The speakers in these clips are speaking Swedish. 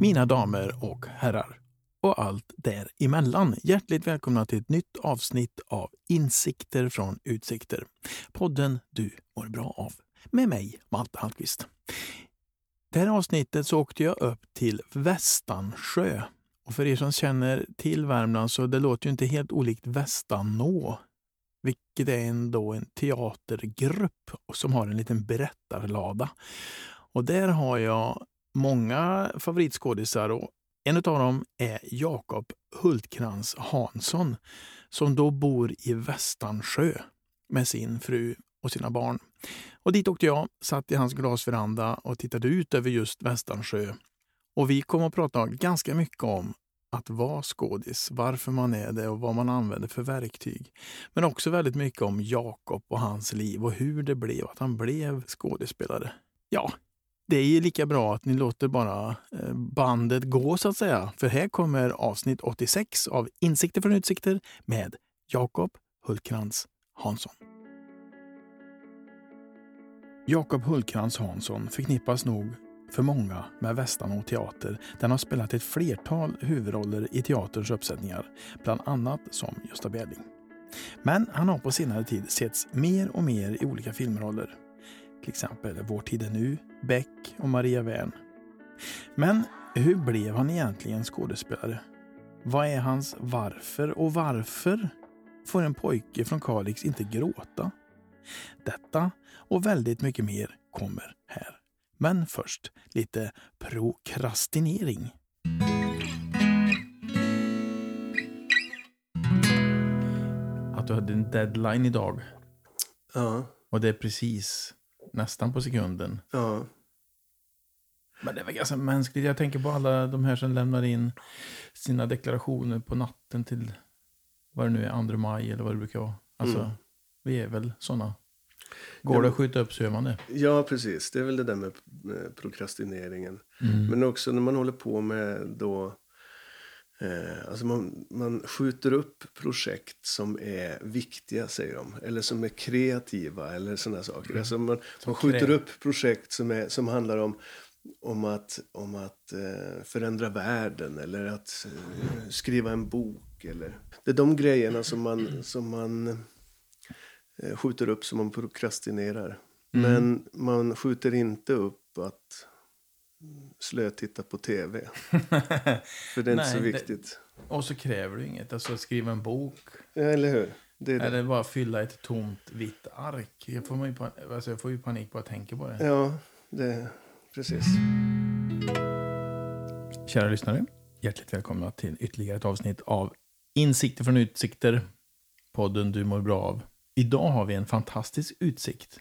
Mina damer och herrar och allt däremellan. Hjärtligt välkomna till ett nytt avsnitt av Insikter från utsikter. Podden du mår bra av. Med mig, Malte Hallqvist. Det här avsnittet så åkte jag upp till Västansjö. Och för er som känner till Värmland så det låter ju inte helt olikt Västanå. Vilket är ändå en teatergrupp som har en liten berättarlada. Och där har jag många favoritskådisar och en av dem är Jakob Hultkrans Hansson som då bor i Västansjö med sin fru och sina barn. Och dit åkte jag, satt i hans glasveranda och tittade ut över just Västansjö. Och vi kom att prata ganska mycket om att vara skådis, varför man är det och vad man använder för verktyg. Men också väldigt mycket om Jakob och hans liv och hur det blev att han blev skådespelare. Ja, det är lika bra att ni låter bara eh, bandet gå så att säga. För här kommer avsnitt 86 av Insikter från utsikter med Jakob Hultkrantz Hansson. Jakob Hultkrantz Hansson förknippas nog för många med Västanå teater Den har spelat ett flertal huvudroller i teaterns uppsättningar, bland annat som Gösta Berling. Men han har på senare tid setts mer och mer i olika filmroller. Till exempel Vår tid är nu, Beck och Maria Wern. Men hur blev han egentligen skådespelare? Vad är hans varför och varför får en pojke från Kalix inte gråta? Detta och väldigt mycket mer kommer här. Men först lite prokrastinering. Att du hade en deadline idag. Ja. Och det är precis nästan på sekunden. Ja. Men det är väl ganska mänskligt. Jag tänker på alla de här som lämnar in sina deklarationer på natten till vad det nu är, 2 maj eller vad det brukar vara. Alltså, Mm. vi är väl sådana. Går det att skjuta upp så gör man det. ja, precis. Det är väl det där med, prokrastineringen. Mm. Men också när man håller på med då... Eh, alltså man, man skjuter upp projekt som är viktiga, säger de. Eller som är kreativa eller sådana saker. Alltså man, man skjuter upp projekt som, är, som handlar om, om att, om att eh, förändra världen eller att eh, skriva en bok. Eller. Det är de grejerna som man, som man skjuter upp som man prokrastinerar. Men man skjuter inte upp att slötitta på tv. För det är inte Nej, så det- viktigt. Och så kräver du inget. Alltså skriva en bok. Ja, Eller hur? Det är det. Eller bara fylla ett tomt vitt ark. Jag får, ju, pan- alltså jag får ju panik bara jag tänker på det. Ja, det precis. Kära lyssnare, hjärtligt välkomna till ytterligare ett avsnitt av Insikter från utsikter. Podden du mår bra av. Idag har vi en fantastisk utsikt.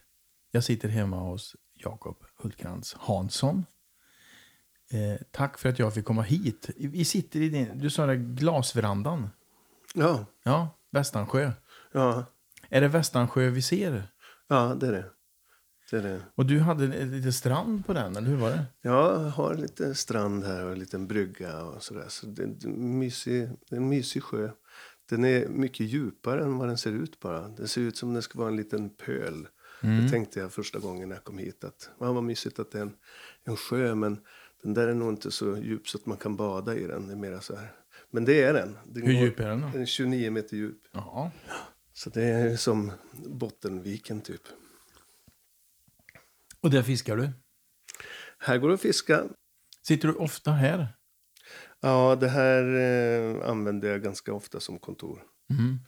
Jag sitter hemma hos Jakob Hultkrantz Hansson. Eh, tack för att jag fick komma hit. Vi sitter i din, du sa det, glasverandan. Ja, Ja, Västansjö. ja, Är det Västansjö vi ser? ja, det är det. det, är det. Och du hade lite strand på den, eller hur var det? Jag har lite strand här och en liten brygga och sådär. Så det är en mysig, det är en mysig sjö. Den är mycket djupare än vad den ser ut bara. Det ser ut som det ska vara en liten pöl. Det tänkte jag första gången jag kom hit. Att, ja, vad mysigt att det är en, en sjö. Men den där är nog inte så djup så att man kan bada i den. Det är mera så här. Men det är den. den Hur går- djup är den då? Den är 29 meter djup. Ja. Så det är som Bottenviken typ. Och där fiskar du? Här går det att fiska. Sitter du ofta här? Ja, det här eh, använder jag ganska ofta som kontor. Mm.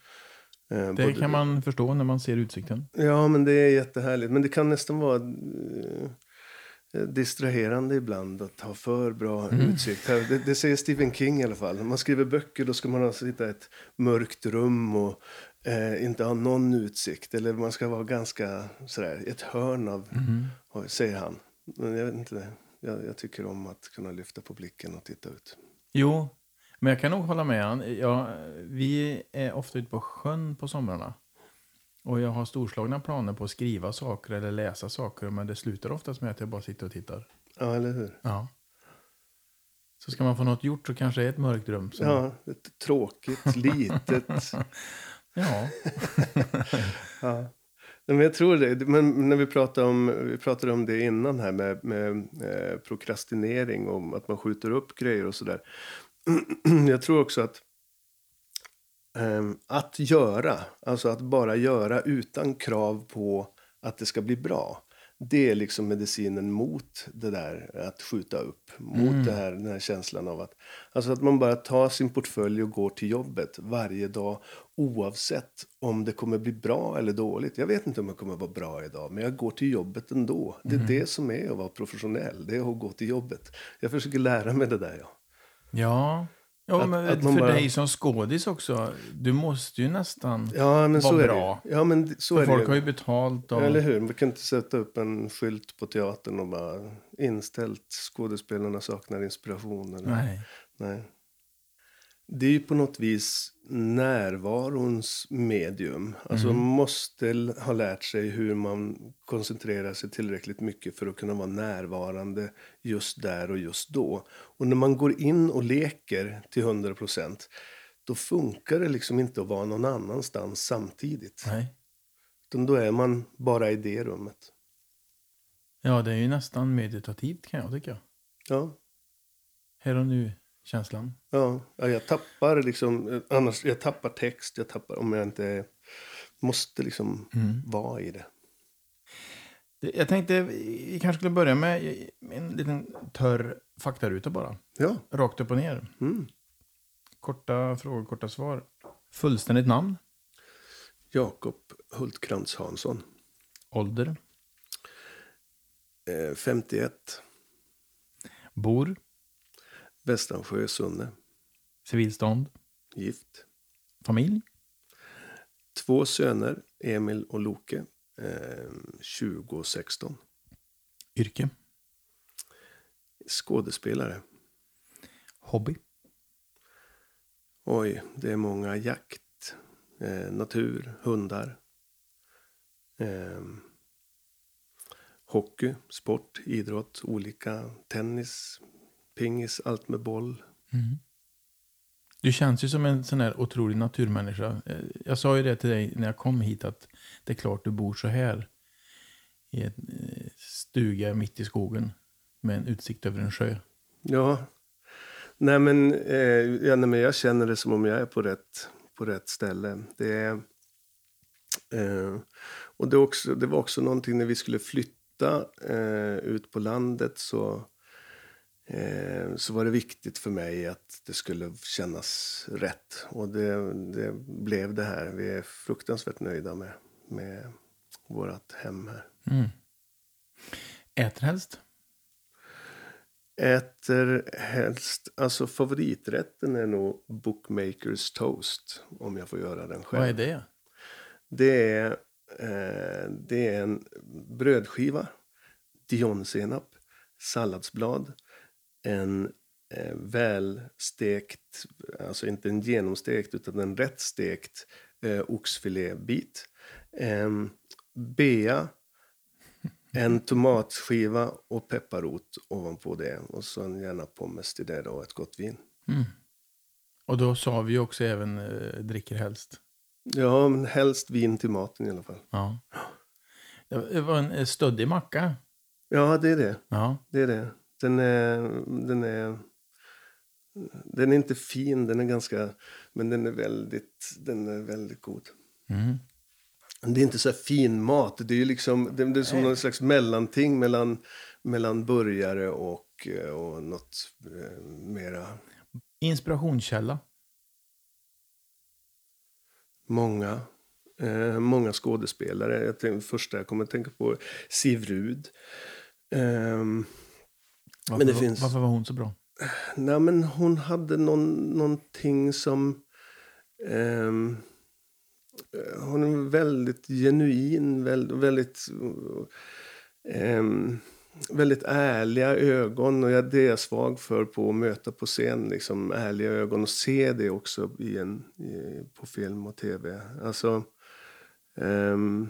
Eh, Det både- kan man förstå när man ser utsikten. Ja, men det är jättehärligt. Men det kan nästan vara eh, distraherande ibland att ha för bra Mm. utsikt. Det, det säger Stephen King i alla fall. När man skriver böcker då ska man alltså sitta i ett mörkt rum och eh, inte ha någon utsikt. Eller man ska vara ganska sådär, ett hörn av, Mm. säger han. Men jag vet inte. Jag, jag tycker om att kunna lyfta på blicken och titta ut. Jo, men jag kan nog hålla med han. Ja, vi är ofta ute på sjön på somrarna. Och jag har storslagna planer på att skriva saker eller läsa saker. Men det slutar oftast med att jag bara sitter och tittar. Ja, eller hur? Ja. Så ska man få något gjort så kanske det är ett mörkt rum. Som... Ja, ett tråkigt, litet. ja. Ja men jag tror det. Men när vi pratade om, vi pratade om det innan här med, med eh, prokrastinering och att man skjuter upp grejer och sådär. jag tror också att eh, att göra, alltså att bara göra utan krav på att det ska bli bra. Det är liksom medicinen mot det där att skjuta upp. Mot Mm. det här, den här känslan av att... Alltså att man bara tar sin portfölj och går till jobbet varje dag. Oavsett om det kommer bli bra eller dåligt. Jag vet inte om det kommer vara bra idag. Men jag går till jobbet ändå. Det är Mm. det som är att vara professionell. Det är att gå till jobbet. Jag försöker lära mig det där. Ja. Ja, ja Att- men att man för bara- dig som skådis också. Du måste ju nästan... Ja, men är bra. det. Ja, men så för är folk det. har ju betalt. Och, Eller hur? Vi kan inte sätta upp en skylt på teatern och bara inställt skådespelarna saknar inspiration. Eller? Nej. Nej. Det är ju på något vis närvarons medium. Alltså man måste ha lärt sig hur man koncentrerar sig tillräckligt mycket för att kunna vara närvarande just där och just då. Och när man går in och leker till 100 procent då funkar det liksom inte att vara någon annanstans samtidigt. Nej. Utan då är man bara i det rummet. Ja, det är ju nästan meditativt kan jag tycka. Ja, Här och nu-känslan. Ja, ja jag tappar liksom, eh, annars, jag tappar text, jag tappar om jag inte måste liksom vara i det. Det- Jag tänkte vi kanske skulle börja med en liten törr faktaruta bara. Ja, Rakt upp och ner. mm. Korta frågor, korta svar. Fullständigt namn. Jakob Hultkrantz Hansson, Ålder. eh, 51, Bor. Västansjö, Sunne, Civilstånd. gift. Familj. Två söner, Emil och Loke, eh, 20 och 16. Yrke. Skådespelare. Hobby. Oj, det är många jakt, eh, natur, hundar. Eh, hockey, sport, idrott, olika, tennis, pingis, allt med boll. Du känns ju som en sån här otrolig naturmänniska. Eh, Jag sa ju det till dig när jag kom hit att det är klart du bor så här. I en eh, stuga mitt i skogen. Med en utsikt över en sjö. Ja, nej men, eh, ja, nej men jag känner det som om jag är på rätt, på rätt ställe. Det är, eh, och det, också, det var också någonting när vi skulle flytta eh, ut på landet så, så var det viktigt för mig att det skulle kännas rätt. Och det, det blev det här. Vi är fruktansvärt nöjda med, med vårt hem här. Mm. Äter helst? Äter helst, alltså favoriträtten är nog Bookmakers toast. Om jag får göra den själv. Vad är det? Det är, eh, det är en brödskiva, dijonsenap, salladsblad, en eh, välstekt, alltså inte en genomstekt utan en rätt stekt eh, oxfilébit. Eh, bea, en tomatskiva och pepparrot ovanpå det. Och så en gärna pommes till det då, och ett gott vin. Mm. Och då sa vi ju också även eh, dricker helst. Ja, men helst vin till maten i alla fall. Ja. Det var en eh, stöddig macka. Ja, det är det. Ja. Det är det. Den är, den är, den är inte fin, den är ganska, men den är väldigt, den är väldigt god. Mm. Det är inte så fin mat, det är ju liksom, det det är som Nej. någon slags mellanting mellan, mellan burgare och, eh, och något eh, mera, Inspirationskälla. många, eh, många skådespelare. Jag tänkte, första jag kommer att tänka på Siv Rud. Ehm, Varför, det finns- varför var hon så bra? Nej, men hon hade någon, någonting som... ehm, eh, hon är väldigt genuin, väldigt... väldigt ehm, väldigt ärliga ögon och jag, det är jag svag för på att möta på scen. Liksom, ärliga ögon och se det också i en, i, på film och tv. Alltså, ehm,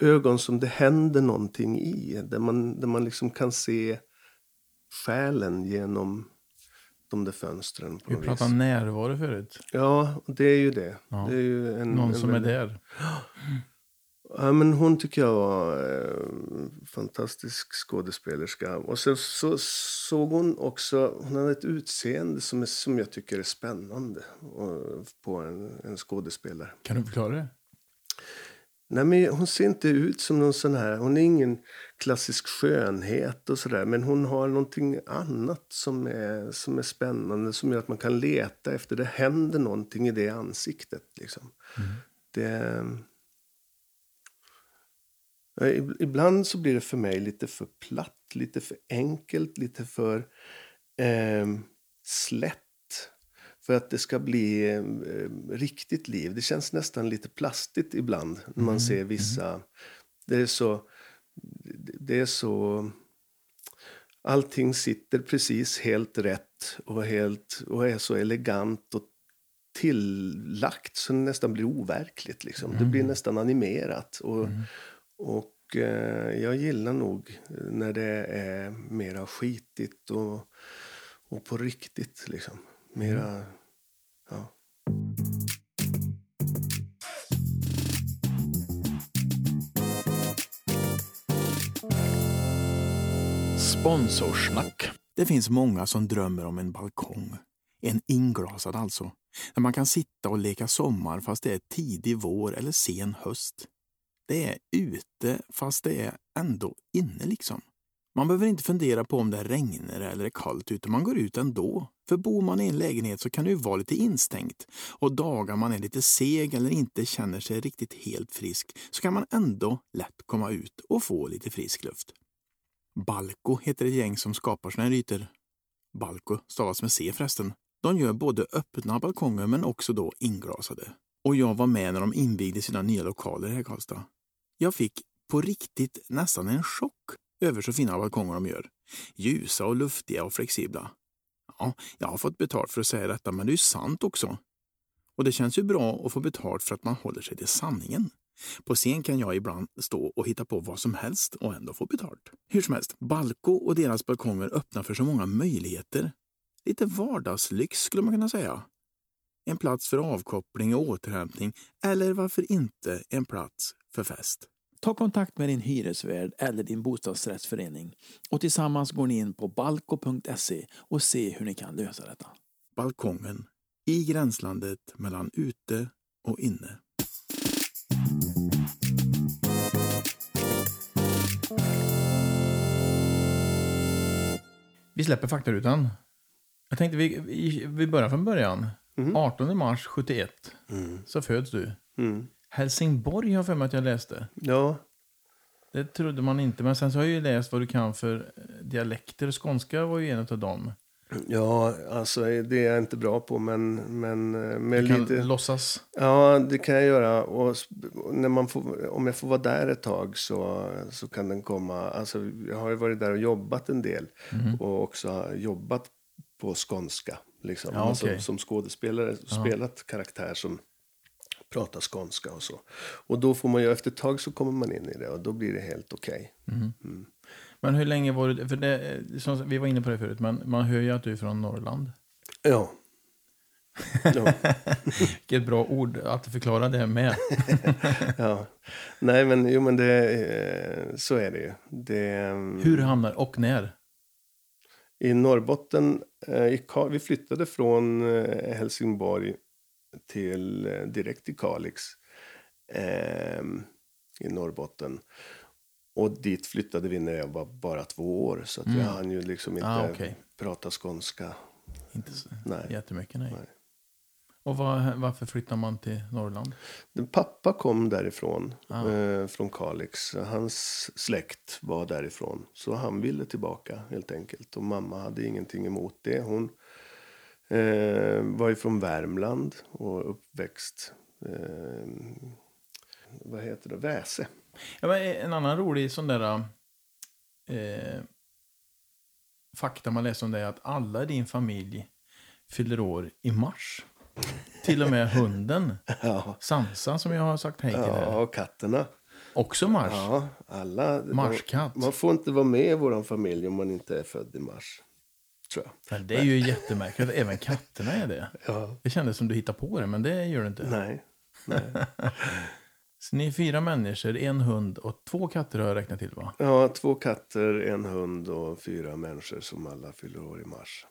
ögon som det händer någonting i. Där man, där man liksom kan se själen genom de där fönstren. Vi pratade vis. närvaro förut. Ja, det är ju det. Ja. det är ju en, Någon en som är väldigt- där. Ja, men hon tycker jag var eh, fantastisk skådespelerska. Och så, så såg hon också, hon hade ett utseende som, är, som jag tycker är spännande och, på en, en skådespelare. Kan du förklara det? Nej, men hon ser inte ut som någon sån här, hon är ingen klassisk skönhet och sådär. Men hon har någonting annat som är, som är spännande, som gör att man kan leta efter, det händer någonting i det ansiktet liksom. Mm. Det... Ja, Ibland så blir det för mig lite för platt, lite för enkelt, lite för eh, slätt. För att det ska bli eh, riktigt liv. Det känns nästan lite plastigt ibland när man Mm, ser vissa... Det är så... Det är så... Allting sitter precis helt rätt och, helt, och är så elegant och tillagt så det nästan blir overkligt. Liksom. Det blir nästan animerat. Och, och eh, jag gillar nog när det är mera skitigt och, och på riktigt. Liksom. Mera... Ja. Sponsorsnack. Det finns många som drömmer om en balkong. En inglasad alltså. Där man kan sitta och leka sommar fast det är tidig vår eller sen höst. Det är ute fast det är ändå inne liksom. Man behöver inte fundera på om det regnar eller är kallt ute. Man går ut ändå. För bor man i en lägenhet så kan det ju vara lite instängt. Och dagar man är lite seg eller inte känner sig riktigt helt frisk så kan man ändå lätt komma ut och få lite frisk luft. Balko heter ett gäng som skapar såna här ytor. Balko stavas med C förresten. De gör både öppna balkonger men också då inglasade. Och jag var med när de invigde sina nya lokaler här i Karlstad. Jag fick på riktigt nästan en chock över så fina balkonger de gör. Ljusa och luftiga och flexibla. Ja, jag har fått betalt för att säga detta, men det är ju sant också. Och det känns ju bra att få betalt för att man håller sig till sanningen. På scen kan jag ibland stå och hitta på vad som helst och ändå få betalt. Hur som helst, Balko och deras balkonger öppnar för så många möjligheter. Lite vardagslyx skulle man kunna säga. En plats för avkoppling och återhämtning eller varför inte en plats för fest. Ta kontakt med din hyresvärd eller din bostadsrättsförening och tillsammans går ni in på balko.se och se hur ni kan lösa detta. Balkongen i gränslandet mellan ute och inne. Vi släpper faktarutan. Jag tänkte vi, vi, börjar från början. 18 mars 71 så föds du. Mm. Helsingborg har jag för mig att jag läste. Ja, Det trodde man inte. Men sen så har jag ju läst vad du kan för eh, dialekter. Skånska var ju en av dem. ja, alltså det är jag inte bra på, men, men eh, med Du kan lite... låtsas. Ja, det kan jag göra. Och när man får, om jag får vara där ett tag så, så kan den komma. Alltså, jag har ju varit där och jobbat en del Mhm. och också jobbat på skånska. Liksom. Ja, alltså, okej. som skådespelare, spelat karaktär som pratar skånska och så. Och då får man ju, efter ett tag så kommer man in i det och då blir det helt okej. Men hur länge var du... För det, som, vi var inne på det förut, men man hör ju att du är från Norrland. Ja. ja. Vilket bra ord att förklara det med. ja. Nej, men, jo, men det, eh, så är det ju. Det, mm, Hur hamnar och när? I Norrbotten, eh, vi flyttade från eh, Helsingborg till, eh, direkt till Kalix eh, i Norrbotten. Och dit flyttade vi när jag var bara två år. Så att jag hann ju liksom inte Ah, okej. prata skånska. Inte så Nej. jättemycket, nej. Nej. Och var, varför flyttar man till Norrland? Pappa kom därifrån, Ah. eh, från Kalix. Hans släkt var därifrån. Så han ville tillbaka helt enkelt. Och mamma hade ingenting emot det. Hon eh, var ju från Värmland och uppväxt, eh, vad heter det, Väse. Ja, men en annan rolig sån där eh, fakta man läser om det är att alla i din familj fyller år i mars. Till och med hunden, Ja, Sansa, som jag har sagt hej till ja och katterna. Också mars. Ja, alla. Marskatt. Man får inte vara med i vår familj om man inte är född i mars. Tror jag. Men det är ju jättemärkligt. Även katterna är det. Ja. Det kändes som du hittade på det, men det gör du inte. Nej. Nej. Så ni är fyra människor, en hund och två katter har jag räknat till va? Ja, två katter, en hund och fyra människor som alla fyller år i mars.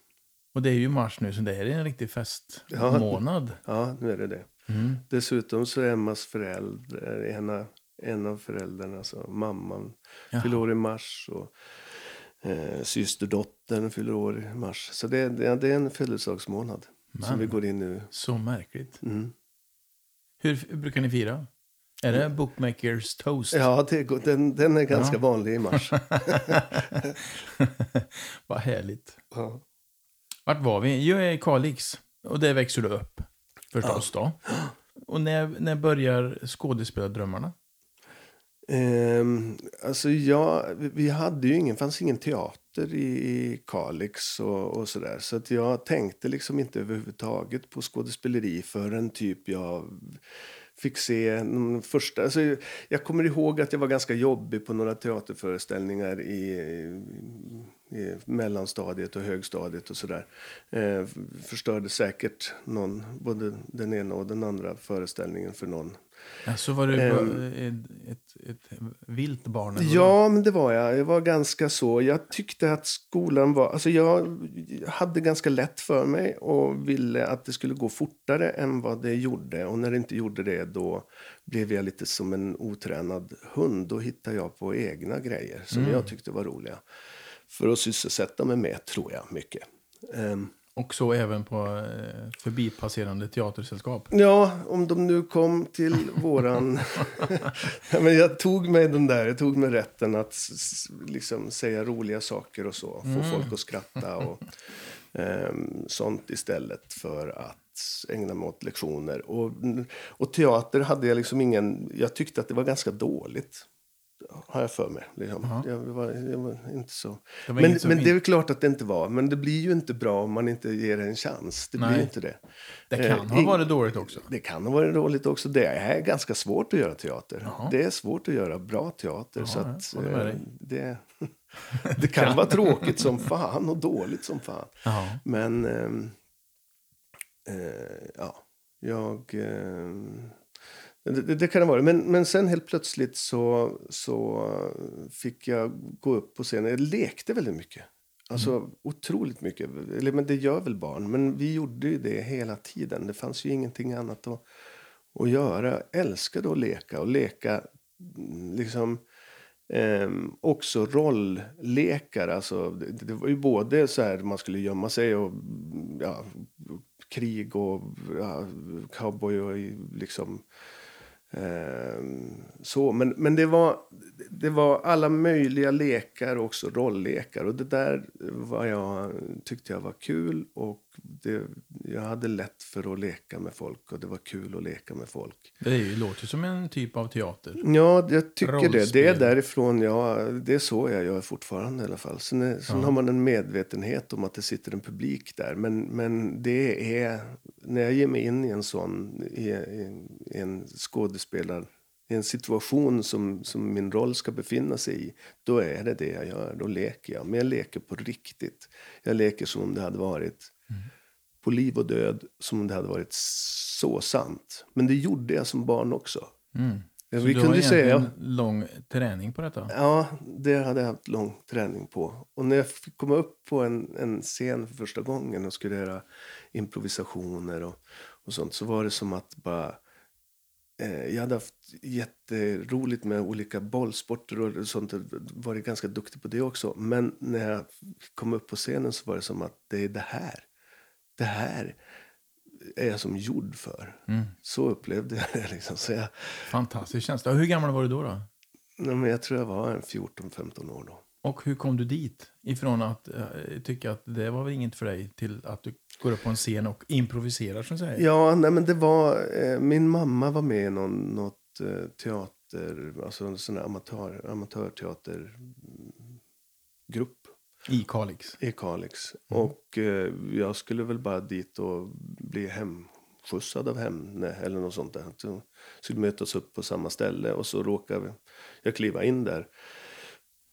Och det är ju mars nu så det är en riktig festmånad. Ja, nu är det det. Mm. Dessutom så är Emmas föräldrar, ena, en av föräldrarna, alltså mamman, fyller år i mars. Och eh, systerdottern fyller år i mars. Så det, det, det är en födelsedagsmånad som vi går in nu. Så märkligt. Mm. Hur f- brukar ni fira? Är det Bookmakers Toast? Ja, det, den, den är ganska Ja. vanlig i mars. Vad härligt. ja. Vart var vi? Jag är i Kalix. Och där växer du upp. Förstås då. Och när, när börjar skådespelardrömmarna? Um, alltså jag, vi- hade ju ingen, fanns ingen teater i, i Kalix och, och sådär. Så att jag tänkte liksom inte överhuvudtaget på skådespeleri förrän typ jag fick se de första... Alltså, jag kommer ihåg att jag var ganska jobbig på några teaterföreställningar i, i mellanstadiet och högstadiet och sådär. Eh, förstörde säkert någon, både den ena och den andra föreställningen för någon. Ja, så var du Ehm. bara ett, ett, vilt barn? eller? Ja, men det var jag. Jag var ganska så. Jag tyckte att skolan var... Alltså jag hade ganska lätt för mig och ville att det skulle gå fortare än vad det gjorde. Och när det inte gjorde det då blev jag lite som en otränad hund. Då hittade jag på egna grejer som Mm. jag tyckte var roliga. För att sysselsätta mig med, tror jag, mycket. Ehm, Och så även på eh, förbipasserande teatersällskap? Ja, om de nu kom till våran... ja, men jag tog mig den där, jag tog mig rätten att liksom säga roliga saker och så. Få folk att skratta och ehm, sånt istället för att ägna mig åt lektioner. Och, och teater hade jag liksom ingen... Jag tyckte att det var ganska dåligt. Har jag för mig. Liksom. Jaha. Jag, var, jag var inte så... Det var Men, men det är väl klart att det inte var. Men det blir ju inte bra om man inte ger det en chans. Det blir Nej. ju inte det. Det kan eh, ha varit dåligt också. Det kan ha varit dåligt också. Det är ganska svårt att göra teater. Jaha. Det är svårt att göra bra teater. Ja, så att, eh, det, det kan vara tråkigt som fan och dåligt som fan. Men ehm, eh, ja, jag... det, det, kan det vara. Men, men sen helt plötsligt så, så fick jag gå upp på scenen. Jag lekte väldigt mycket. Alltså otroligt mycket. Eller, men det gör väl barn. Men vi gjorde ju det hela tiden. Det fanns ju ingenting annat att, att göra. Jag älskade att leka. Och leka mm, liksom... Ehm, också rolllekar. Alltså, det, det var ju både så här man skulle gömma sig och ja, krig och ja, cowboy och liksom så. Men, men det, var, det var alla möjliga lekar och också rolllekar. Och det där var jag, tyckte jag var kul. Och det, jag hade lätt för att leka med folk. Och det var kul att leka med folk. Det är låter som en typ av teater. Ja, jag tycker det. Det Rollspel. är därifrån jag, det är så jag gör fortfarande i alla fall. Sen, är, sen Ja. har man en medvetenhet om att det sitter en publik där. Men, men det är, när jag ger mig in i en sån, i, i, i en skådespelare, i en situation som, som min roll ska befinna sig i, då är det det jag gör. Då leker jag. Men jag leker på riktigt. Jag leker som om det hade varit på liv och död, som om det hade varit så sant. Men det gjorde jag som barn också. Mm. Ja, Så vi du kunde har säga- lång träning på detta? Ja, det hade jag haft lång träning på. Och när jag fick komma upp på en, en scen för första gången och skulle göra improvisationer och, och sånt så var det som att bara... Eh, jag hade haft jätteroligt med olika bollsporter och sånt. och Varit ganska duktig på det också. Men när jag kom upp på scenen så var det som att det är det här. Det här är jag som gjord för. Mm. Så upplevde jag det. Liksom. Så jag, Fantastisk känsla. Hur gammal var du då? då? nej, men jag tror jag var en 14-15 år då. Och hur kom du dit? Ifrån att eh, tycka att det var väl inget för dig till att du går upp på en scen och improviserar som säger. Ja, nej men det var... Eh, min mamma var med i någon, något eh, teater, alltså en sån amatör, amatörteatergrupp I Kalix. i Kalix. Och eh, jag skulle väl bara dit och bli hemskjutsad av henne eller något sånt där. Så skulle mötas upp på samma ställe och så råkade jag kliva in där.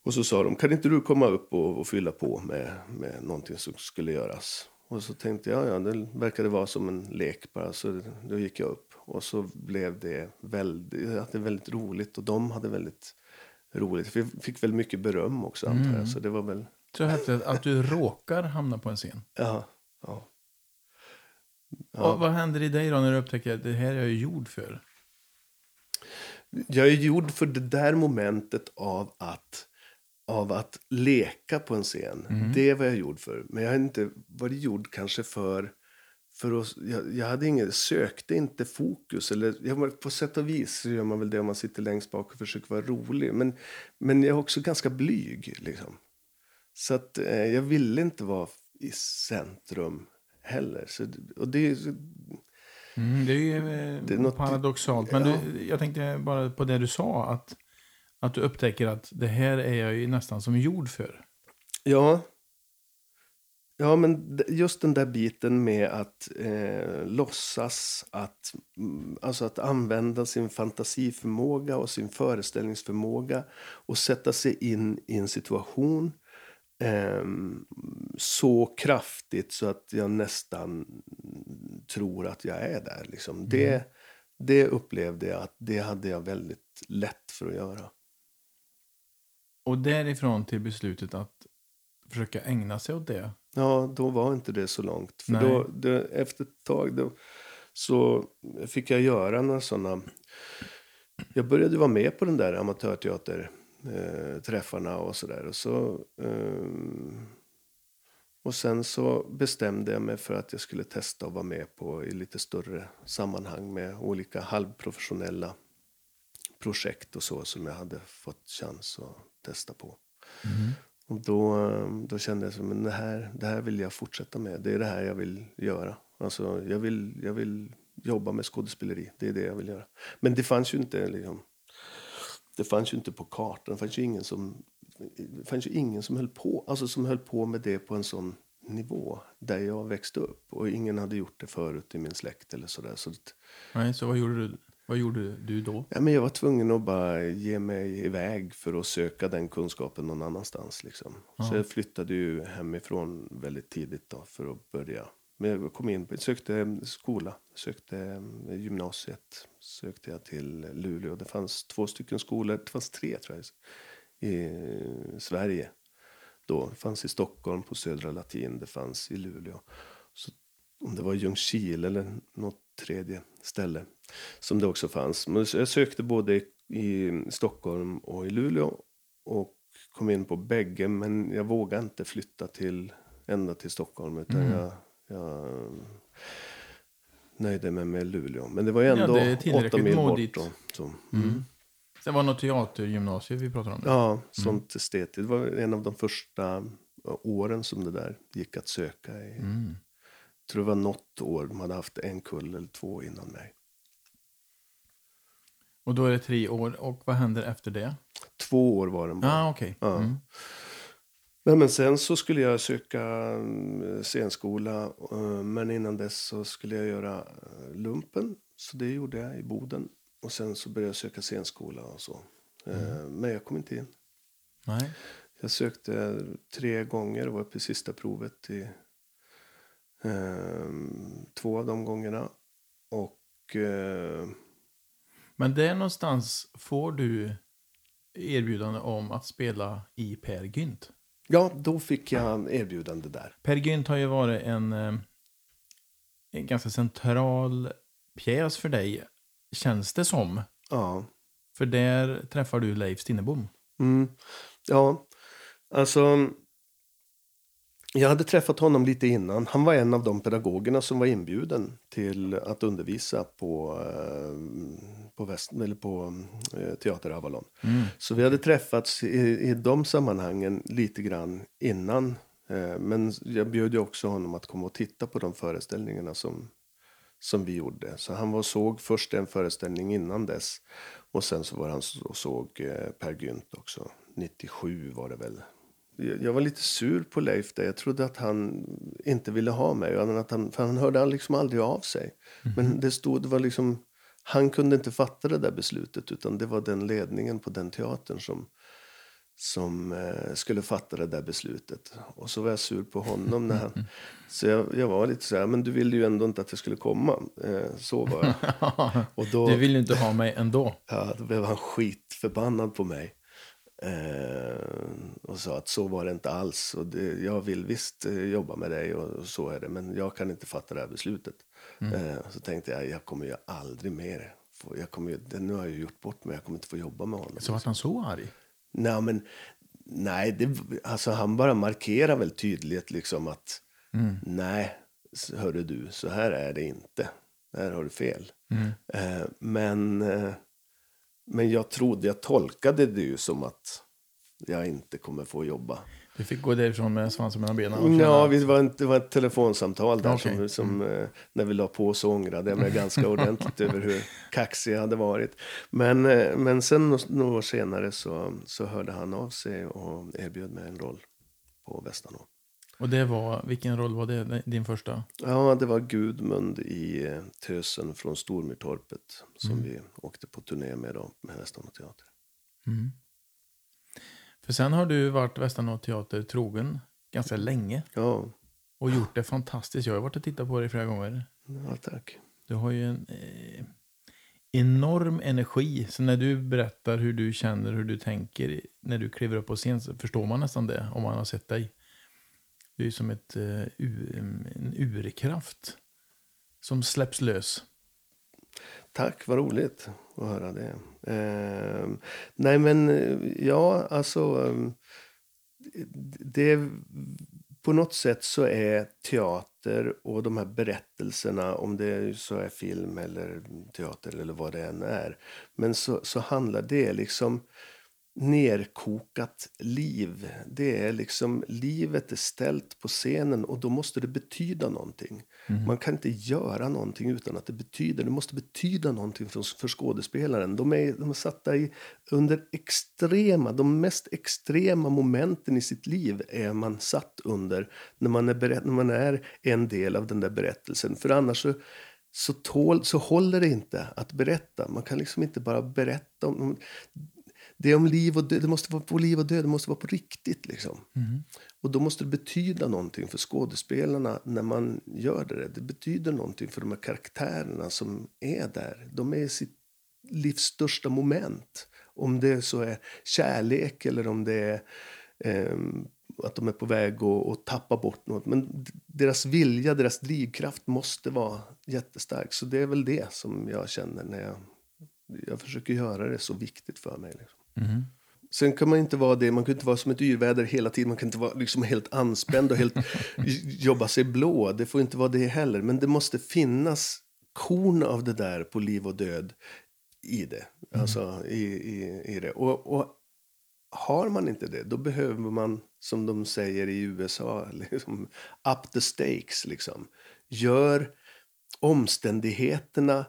Och så sa de, kan inte du komma upp och, och fylla på med, med någonting som skulle göras? Och så tänkte jag, ja, det verkade vara som en lek bara, så då gick jag upp. Och så blev det väldigt, hade väldigt roligt och de hade väldigt roligt. Vi fick väl mycket beröm också antar jag. Mm. Så det var väl, Så det att du råkar hamna på en scen. ja. ja. Och vad händer i dig då när du upptäcker att det här är jag gjord för? Jag är gjord för det där momentet av att, av att leka på en scen. Det var jag gjord för. Men jag har inte varit gjord kanske för... för att, jag, jag hade ingen, sökte inte fokus. Eller, jag, på sätt och vis så gör man väl det om man sitter längst bak och försöker vara rolig. Men, men jag är också ganska blyg. Liksom. Så att, eh, jag ville inte vara i centrum heller. Så, och det, är så- Mm, det är ju eh, Det är något- paradoxalt. Men Ja. du, jag tänkte bara på det du sa. Att, att du upptäcker att det här är jag ju nästan som gjord för. Ja. Ja, men just den där biten med att eh, låtsas att, mm, alltså att använda sin fantasiförmåga och sin föreställningsförmåga och sätta sig in i en situation så kraftigt så att jag nästan tror att jag är där. Liksom. Det, det upplevde jag att det hade jag väldigt lätt för att göra. Och därifrån till beslutet att försöka ägna sig åt det. Ja, då var inte det så långt. För Nej. då, då, efter ett tag då, så fick jag göra några sådana... Jag började vara med på den där amatörteaterträffarna eh, träffarna och sådär. Och, så, ehm, och sen så bestämde jag mig för att jag skulle testa att vara med på i lite större sammanhang med olika halvprofessionella projekt och så som jag hade fått chans att testa på. Och då, eh, då kände jag att det här, det här vill jag fortsätta med. Det är det här jag vill göra. Alltså, jag, vill, jag vill jobba med skådespeleri. Det är det jag vill göra. Men det fanns ju inte, liksom, det fanns ju inte på kartan. Det fanns ju ingen som, det fanns ju ingen som höll på, alltså som höll på med det på en sån nivå där jag växte upp. Och ingen hade gjort det förut i min släkt eller sådär. Så att, Nej, så vad gjorde du, vad gjorde du då? Ja, men jag var tvungen att bara ge mig iväg för att söka den kunskapen någon annanstans. Liksom. Så jag flyttade ju hemifrån väldigt tidigt då för att börja. Men jag kom in sökte skola, sökte gymnasiet, sökte jag till Luleå. Det fanns två stycken skolor, det fanns tre tror jag, i Sverige. Då. Det fanns i Stockholm på Södra Latin, det fanns i Luleå. Så om det var Ljungskile eller något tredje ställe som det också fanns. Men jag sökte både i, Stockholm och i Luleå och kom in på bägge men jag vågade inte flytta till ända till Stockholm utan jag, jag nöjde mig med Luleå. Men det var ju Ja, ändå det är åtta mil modigt. bort. Då, så. Det var något teatergymnasium vi pratade om. Ja, sånt estetiskt. Det var en av de första åren som det där gick att söka i. Mm. Jag tror det var något år de hade haft en kull eller två innan mig. Och då är det tre år. Och vad händer efter det? Två år var den bara. Ja, ah, okej. Ja. Mm. Men, men sen så skulle jag söka mm, scenskola. eh, Men innan dess så skulle jag göra eh, lumpen. Så det gjorde jag i Boden. Och sen så började jag söka scenskola och så. Eh, Men jag kom inte in. Nej. Jag sökte tre gånger och var uppe i sista provet i eh, två av de gångerna. Och eh, Men där någonstans får du erbjudande om att spela i Per Gynt. Ja, då fick jag erbjudande där. Per Gynt har ju varit en, eh, en ganska central pjäs för dig, känns det som. Ja. För där träffar du Leif Stinnerbom. Mm. Ja, alltså... Jag hade träffat honom lite innan. Han var en av de pedagogerna som var inbjuden till att undervisa på, eh, på, väst, eller på eh, Teater Avalon. Så vi hade träffats i, i de sammanhangen lite grann innan. Eh, men jag bjöd ju också honom att komma och titta på de föreställningarna som, som vi gjorde. Så han var och såg först en föreställning innan dess. Och sen så var han och såg eh, Per Gynt också. 97 var det väl. Jag var lite sur på Leif där. Jag trodde att han inte ville ha mig. Att han, för han hörde liksom aldrig av sig. Men det stod, det var liksom, han kunde inte fatta det där beslutet. Utan det var den ledningen på den teatern som, som eh, skulle fatta det där beslutet. Och så var jag sur på honom. när han... Så jag, jag var lite så här, men du ville ju ändå inte att jag skulle komma. Eh, så var jag. Och då, Du vill ju inte ha mig ändå. ja, då blev han skitförbannad på mig. Eh, och sa att så var det inte alls. Och det, jag vill visst eh, jobba med dig och, och så är det. Men jag kan inte fatta det här beslutet. Eh, så tänkte jag, jag kommer ju aldrig mer. Jag kommer nu har jag gjort bort mig, jag kommer inte få jobba med honom. Så vart han så arg? Nej, men nej, det, alltså han bara markerar väl tydligt liksom att nej, s- hörru du, så här är det inte. Här har du fel. Eh, men, eh, men jag trodde, jag tolkade det ju som att jag inte kommer få jobba. Du fick gå därifrån med svansen mellan benen Ja, vi- det var, ett, det var ett telefonsamtal där Okej. som, som eh, när vi la på så ångrade jag mig ganska ordentligt över hur kaxig jag hade varit. Men, eh, men sen nå- några år senare så, så hörde han av sig och erbjöd mig en roll på Västanå. Och det var, vilken roll var det, din första? Ja, det var Gudmund i eh, Tösen från Stormyrtorpet som vi åkte på turné med då, med Västanå teater. För sen har du varit Västanå Teater trogen ganska länge Ja, och gjort det fantastiskt. Jag har varit och tittat på dig flera gånger. ja tack. Du har ju en eh, enorm energi. Så när du berättar hur du känner, hur du tänker när du kliver upp på scen så förstår man nästan det om man har sett dig. Du är som ett, eh, u, en urkraft som släpps lös. Tack, vad roligt att höra det. Eh, nej, men ja, alltså... Ehm, det, på något sätt så är teater och de här berättelserna, om det så är film eller teater eller vad det än är, men så, så handlar det liksom nerkokat liv. Det är liksom, livet är ställt på scenen och då måste det betyda någonting. Mm. Man kan inte göra någonting utan att det betyder. Det måste betyda någonting för, för skådespelaren. De är, de är satta i, under extrema, de mest extrema momenten i sitt liv är man satt under när man är, berätt, när man är en del av den där berättelsen. För annars så, så, tål, så håller det inte att berätta. Man kan liksom inte bara berätta om det är om liv och död. Det måste vara på liv och död. Det måste vara på riktigt. Liksom. Och då måste det betyda någonting för skådespelarna när man gör det. Det betyder någonting för de här karaktärerna som är där. De är sitt livs största moment. Om det så är kärlek eller om det är ehm, att de är på väg att, att tappa bort något. Men deras vilja, deras drivkraft måste vara jättestark. Så det är väl det som jag känner när jag, jag försöker göra det så viktigt för mig. Liksom. Sen kan man inte vara det, man kan inte vara som ett yrväder hela tiden. Man kan inte vara liksom helt anspänd och helt jobba sig blå. Det får inte vara det heller. Men det måste finnas korn av det där på liv och död i det. Alltså i, i, i det. Och, och har man inte det, då behöver man, som de säger i USA, liksom, up the stakes. Liksom. Gör omständigheterna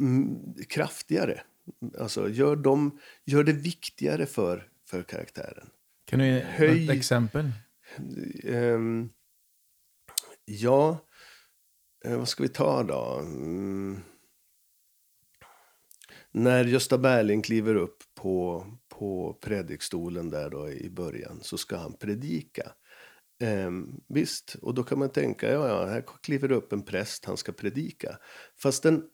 mm, kraftigare. Alltså, gör, dem, gör det viktigare för, för karaktären. Kan du ge Höj- ett exempel? Ehm, ja, eh, vad ska vi ta då? Mm. När Gösta Berling kliver upp på, på predikstolen där då i början så ska han predika. Ehm, visst, och då kan man tänka, ja, ja, här kliver det upp en präst, han ska predika. Fast den,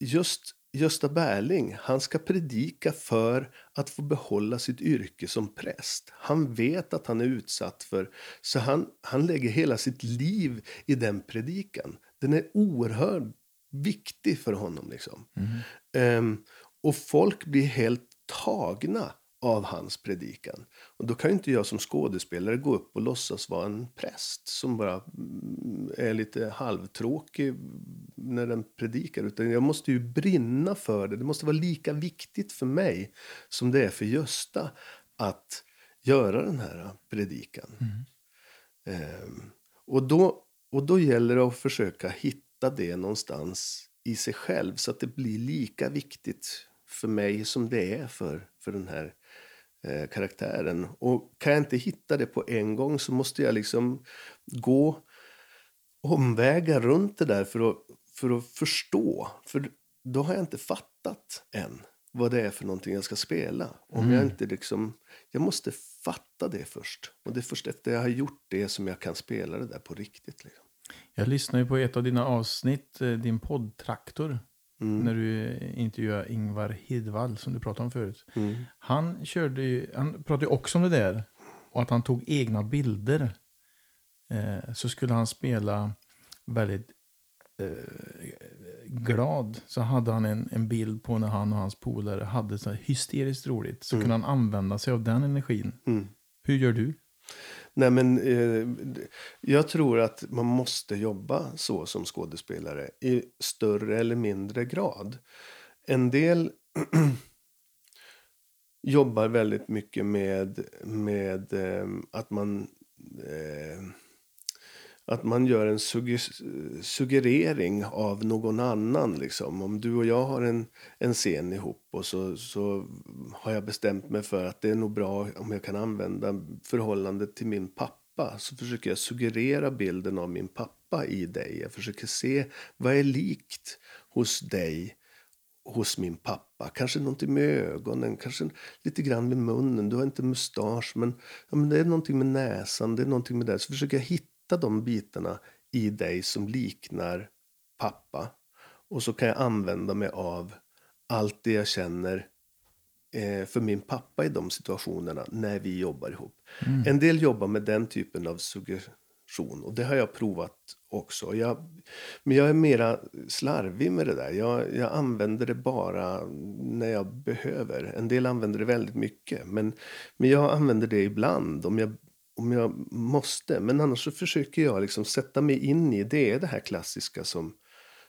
just Gösta Berling, han ska predika för att få behålla sitt yrke som präst. Han vet att han är utsatt för, så han, han lägger hela sitt liv i den predikan. Den är oerhört viktig för honom. Liksom. Ehm, och folk blir helt tagna av hans predikan. Och då kan ju inte jag som skådespelare gå upp och låtsas vara en präst som bara mm, är lite halvtråkig när den predikar. Utan jag måste ju brinna för det. Det måste vara lika viktigt för mig som det är för Gösta att göra den här predikan. Ehm, och, då, och då gäller det att försöka hitta det någonstans i sig själv så att det blir lika viktigt för mig som det är för, för den här eh, karaktären. Och kan jag inte hitta det på en gång så måste jag liksom gå omvägar runt det där för att, för att förstå. För då har jag inte fattat än. vad det är för någonting jag ska spela. Om jag inte liksom, jag måste fatta det först. Och det är först efter jag har gjort det som jag kan spela det där på riktigt. Liksom. Jag lyssnade på ett av dina avsnitt, eh, din podd Traktor. När du intervjuade Ingvar Hidvall som du pratade om förut. Han, körde ju, han pratade ju också om det där. Och att han tog egna bilder. Eh, så skulle han spela väldigt eh, glad. Så hade han en, en bild på när han och hans polare hade så hysteriskt roligt. Så kunde han använda sig av den energin. Hur gör du? Nej, men, eh, jag tror att man måste jobba så som skådespelare i större eller mindre grad. En del jobbar väldigt mycket med, med eh, att man eh, att man gör en suggerering av någon annan. Liksom. Om du och jag har en, en scen ihop och så, så har jag bestämt mig för att det är nog bra om jag kan använda förhållandet till min pappa. Så försöker jag suggerera bilden av min pappa i dig. Jag försöker se vad är likt hos dig hos min pappa. Kanske någonting med ögonen, kanske lite grann med munnen. Du har inte mustasch, men, ja, men det är någonting med näsan, det är någonting med det. Så försöker jag hitta de bitarna i dig som liknar pappa. Och så kan jag använda mig av allt det jag känner eh, för min pappa i de situationerna när vi jobbar ihop. En del jobbar med den typen av suggestion och det har jag provat också. Jag, men jag är mera slarvig med det där. Jag, jag använder det bara när jag behöver. En del använder det väldigt mycket. Men, men jag använder det ibland om jag, om jag måste. Men annars så försöker jag liksom sätta mig in i det. är det här klassiska som,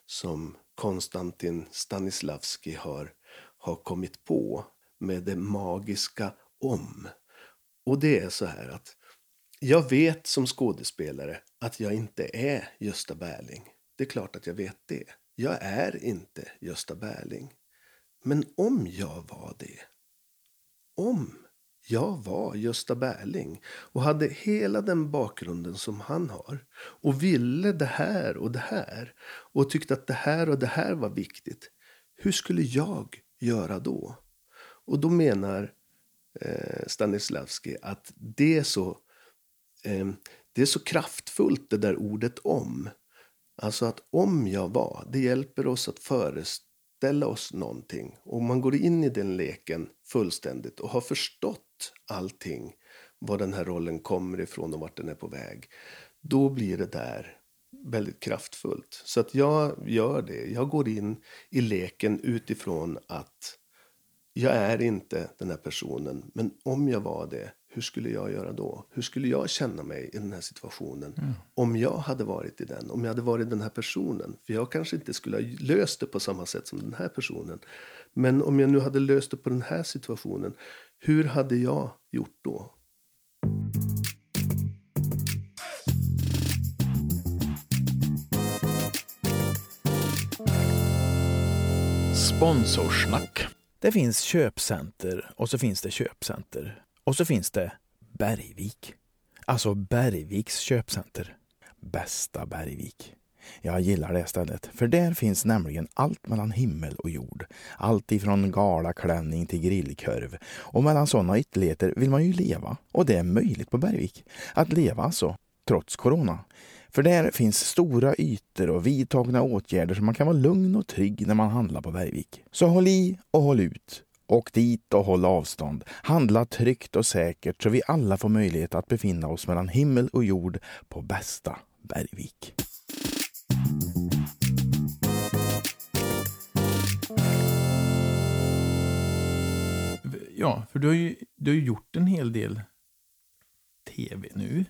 som Konstantin Stanislavski har, har kommit på med det magiska om. Och det är så här att jag vet som skådespelare att jag inte är Gösta Berling. Det är klart att jag vet det. Jag är inte Gösta Berling. Men om jag var det. Om jag var Gösta Berling och hade hela den bakgrunden som han har och ville det här och det här och tyckte att det här och det här var viktigt. Hur skulle jag göra då? Och då menar eh, Stanislavski att det är så eh, det är så kraftfullt det där ordet om. Alltså att om jag var, det hjälper oss att föreställa oss någonting. Om man går in i den leken fullständigt och har förstått allting, var den här rollen kommer ifrån och vart den är på väg. Då blir det där väldigt kraftfullt. Så att jag gör det. Jag går in i leken utifrån att jag är inte den här personen. Men om jag var det, hur skulle jag göra då? Hur skulle jag känna mig i den här situationen? Om jag hade varit i den, om jag hade varit den här personen. För jag kanske inte skulle ha löst det på samma sätt som den här personen. Men om jag nu hade löst det på den här situationen, hur hade jag gjort då? Sponsorsnack. Det finns köpcenter och så finns det köpcenter. Och så finns det Bergvik. Alltså Bergviks köpcenter. Bästa Bergvik. Jag gillar det stället, för där finns nämligen allt mellan himmel och jord. Allt ifrån galaklänning till grillkorv. Och mellan sådana ytterligheter vill man ju leva. Och det är möjligt på Bergvik. Att leva alltså, trots corona. För där finns stora ytor och vidtagna åtgärder så man kan vara lugn och trygg när man handlar på Bergvik. Så håll i och håll ut. Åk dit och håll avstånd. Handla tryggt och säkert så vi alla får möjlighet att befinna oss mellan himmel och jord på bästa Bergvik. Ja, för du har ju, du har ju gjort en hel del tv nu.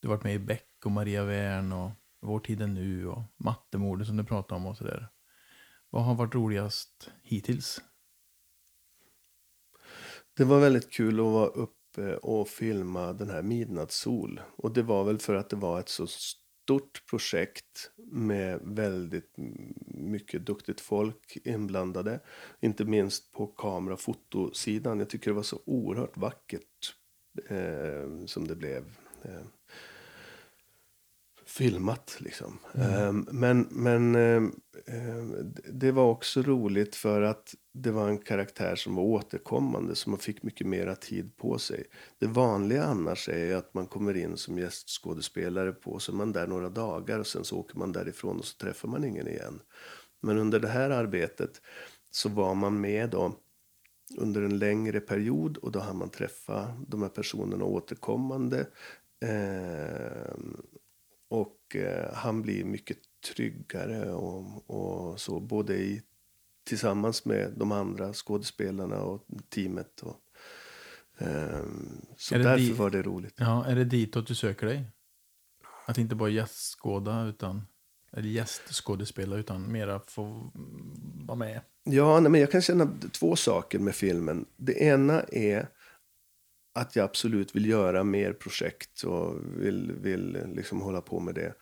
Du har varit med i Beck och Maria Wern och Vår tid är nu och Mattemorden som du pratade om och sådär. Vad har varit roligast hittills? Det var väldigt kul att vara uppe och filma den här Midnattssol. Och det var väl för att det var ett så stort projekt med väldigt mycket duktigt folk inblandade. Inte minst på kamera och fotosidan. Jag tycker det var så oerhört vackert eh, som det blev. Eh filmat. Liksom. Mm. Men, men det var också roligt för att det var en karaktär som var återkommande, som man fick mycket mera tid på sig. Det vanliga annars är att man kommer in som gästskådespelare på, så är man där några dagar och sen så åker man därifrån och så träffar man ingen igen. Men under det här arbetet så var man med då under en längre period och då har man träffat de här personerna återkommande. Eh, och eh, han blir mycket tryggare och, och, så, både i, tillsammans med de andra skådespelarna och teamet. Och, eh, så därför dit, var det roligt. Ja, är det ditåt du söker dig? Att inte bara gästskåda utan eller gästskådespela utan mera få vara med? Ja, nej, men jag kan känna två saker med filmen. Det ena är att jag absolut vill göra mer projekt och vill, vill liksom hålla på med det.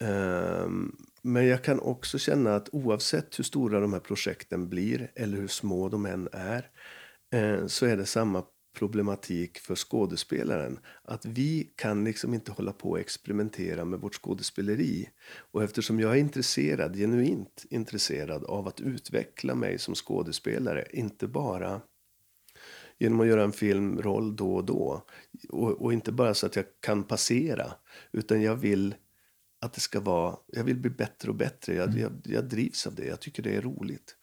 Ehm, men jag kan också känna att oavsett hur stora de här projekten blir eller hur små de än är eh, så är det samma problematik för skådespelaren. Att vi kan liksom inte hålla på och experimentera med vårt skådespeleri. Och eftersom jag är intresserad, genuint intresserad av att utveckla mig som skådespelare, inte bara genom att göra en filmroll då och då. Och, och, inte bara så att jag kan passera, utan jag vill att det ska vara, jag vill bli bättre och bättre. Jag, mm. jag, jag drivs av det, jag tycker det är roligt.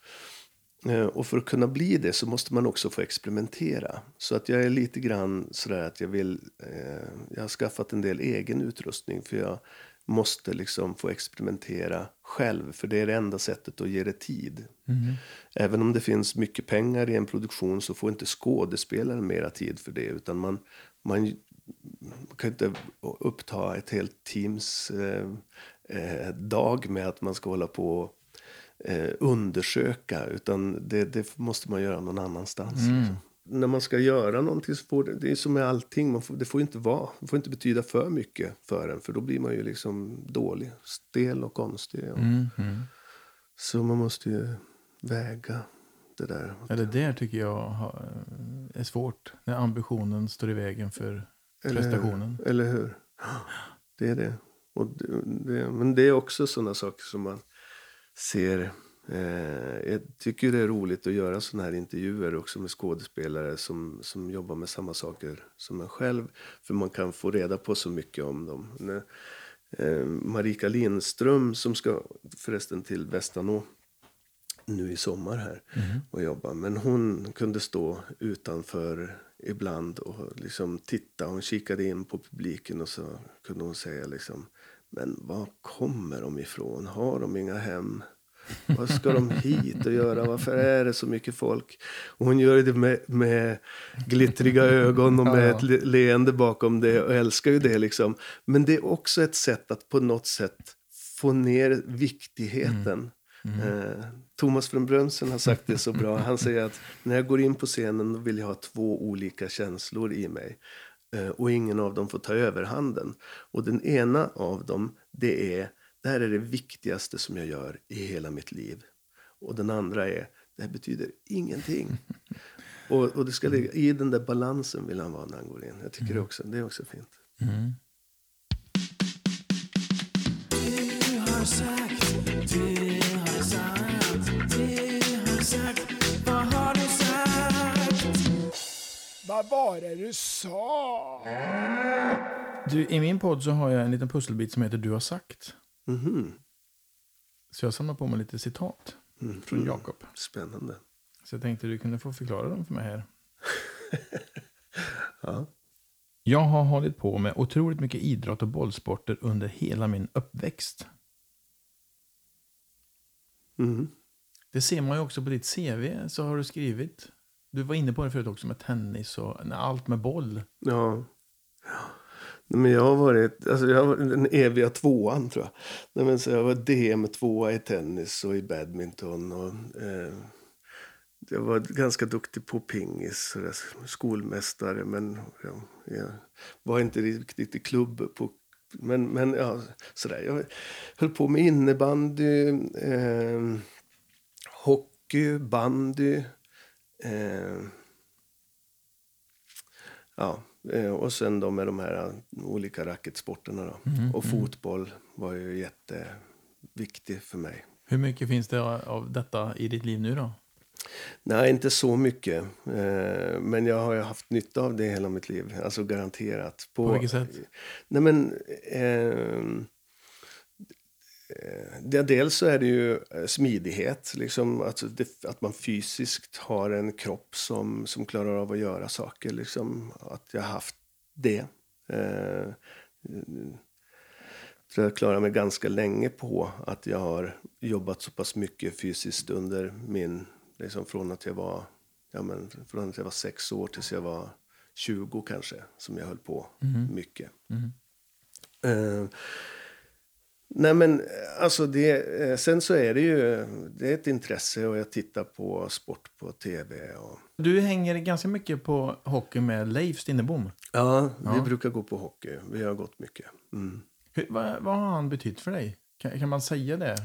Eh, och för att kunna bli det så måste man också få experimentera. Så att jag är lite grann sådär att jag vill, eh, jag har skaffat en del egen utrustning för jag måste liksom få experimentera själv. För det är det enda sättet att ge det tid. Mm. Även om det finns mycket pengar i en produktion så får inte skådespelaren mera tid för det. Utan man, man, kan inte uppta ett helt teams eh, eh, dag med att man ska hålla på eh, undersöka. Utan det, det, måste man göra någon annanstans. Mm. Liksom. När man ska göra någonting så får det, det är som med allting. Man får, det får inte vara, det får inte betyda för mycket för en. För då blir man ju liksom dålig, stel och konstig. Och, mm. Mm. Så man måste ju väga det där. Eller det tycker jag är svårt. När ambitionen står i vägen för prestationen. Eller, eller hur? Det är det. Och det, det men det är också sådana saker som man ser Eh, jag tycker det är roligt att göra sådana här intervjuer också med skådespelare som, som jobbar med samma saker som en själv. För man kan få reda på så mycket om dem. Eh, Marika Lindström som ska förresten till Västanå nu i sommar här mm. och jobba. Men hon kunde stå utanför ibland och liksom titta. Hon kikade in på publiken och så kunde hon säga liksom Men var kommer de ifrån? Har de inga hem? Vad ska de hit och göra? Varför är det så mycket folk? Och hon gör det med, med glittriga ögon och med ett leende bakom det och älskar ju det liksom. Men det är också ett sätt att på något sätt få ner viktigheten. Mm. Mm. Eh, Thomas från Brunsen har sagt det så bra. Han säger att när jag går in på scenen vill jag ha två olika känslor i mig. Eh, och ingen av dem får ta överhanden. Och den ena av dem, det är det här är det viktigaste som jag gör i hela mitt liv. Och den andra är, det här betyder ingenting. och, och det ska ligga, i den där balansen vill han vara när han går in. Jag tycker mm. det, också, det är också fint. Mm. Vad var det du sa? Du, I min podd så har jag en liten pusselbit som heter Du har sagt. Mm. Så jag samlar på mig lite citat mm. från Jakob. Spännande. Så jag tänkte du kunde få förklara dem för mig här. ja. Jag har hållit på med otroligt mycket idrott och bollsporter under hela min uppväxt. Mm. Det ser man ju också på ditt CV, så har du skrivit. Du var inne på det förut också med tennis och allt med boll. Ja. Men jag har varit alltså jag har den eviga tvåan, tror jag. Nej, men så jag var DM-tvåa i tennis och i badminton. Och, eh, jag var ganska duktig på pingis, skolmästare, men ja, jag var inte riktigt i klubb. På, men, men ja, sådär. Jag höll på med innebandy, eh, hockey, bandy. Eh, ja, eh, och sen då med de här olika racketsporterna då. Mm, och mm. fotboll var ju jätteviktig för mig. Hur mycket finns det av detta i ditt liv nu då? Nej, inte så mycket. Eh, men jag har ju haft nytta av det hela mitt liv. Alltså garanterat. På vilket sätt? Nej, men... Eh, eh, dels så är det ju eh, smidighet. Liksom, alltså det, att man fysiskt har en kropp som, som klarar av att göra saker. Liksom, att jag har haft det. Eh, så jag klarar mig ganska länge på att jag har jobbat så pass mycket fysiskt under min Liksom från att jag var, ja men, från att jag var sex år tills jag var 20 kanske, som jag höll på Mm. mycket. Mm. Eh, nej men alltså det, eh, sen så är det ju, det är ett intresse och jag tittar på sport på tv. Och, Du hänger ganska mycket på hockey med Leif Stinnebom. ja, vi Ja. brukar gå på hockey. Vi har gått mycket. Mm. Hur, vad, vad har han betytt för dig? Kan, kan man säga det?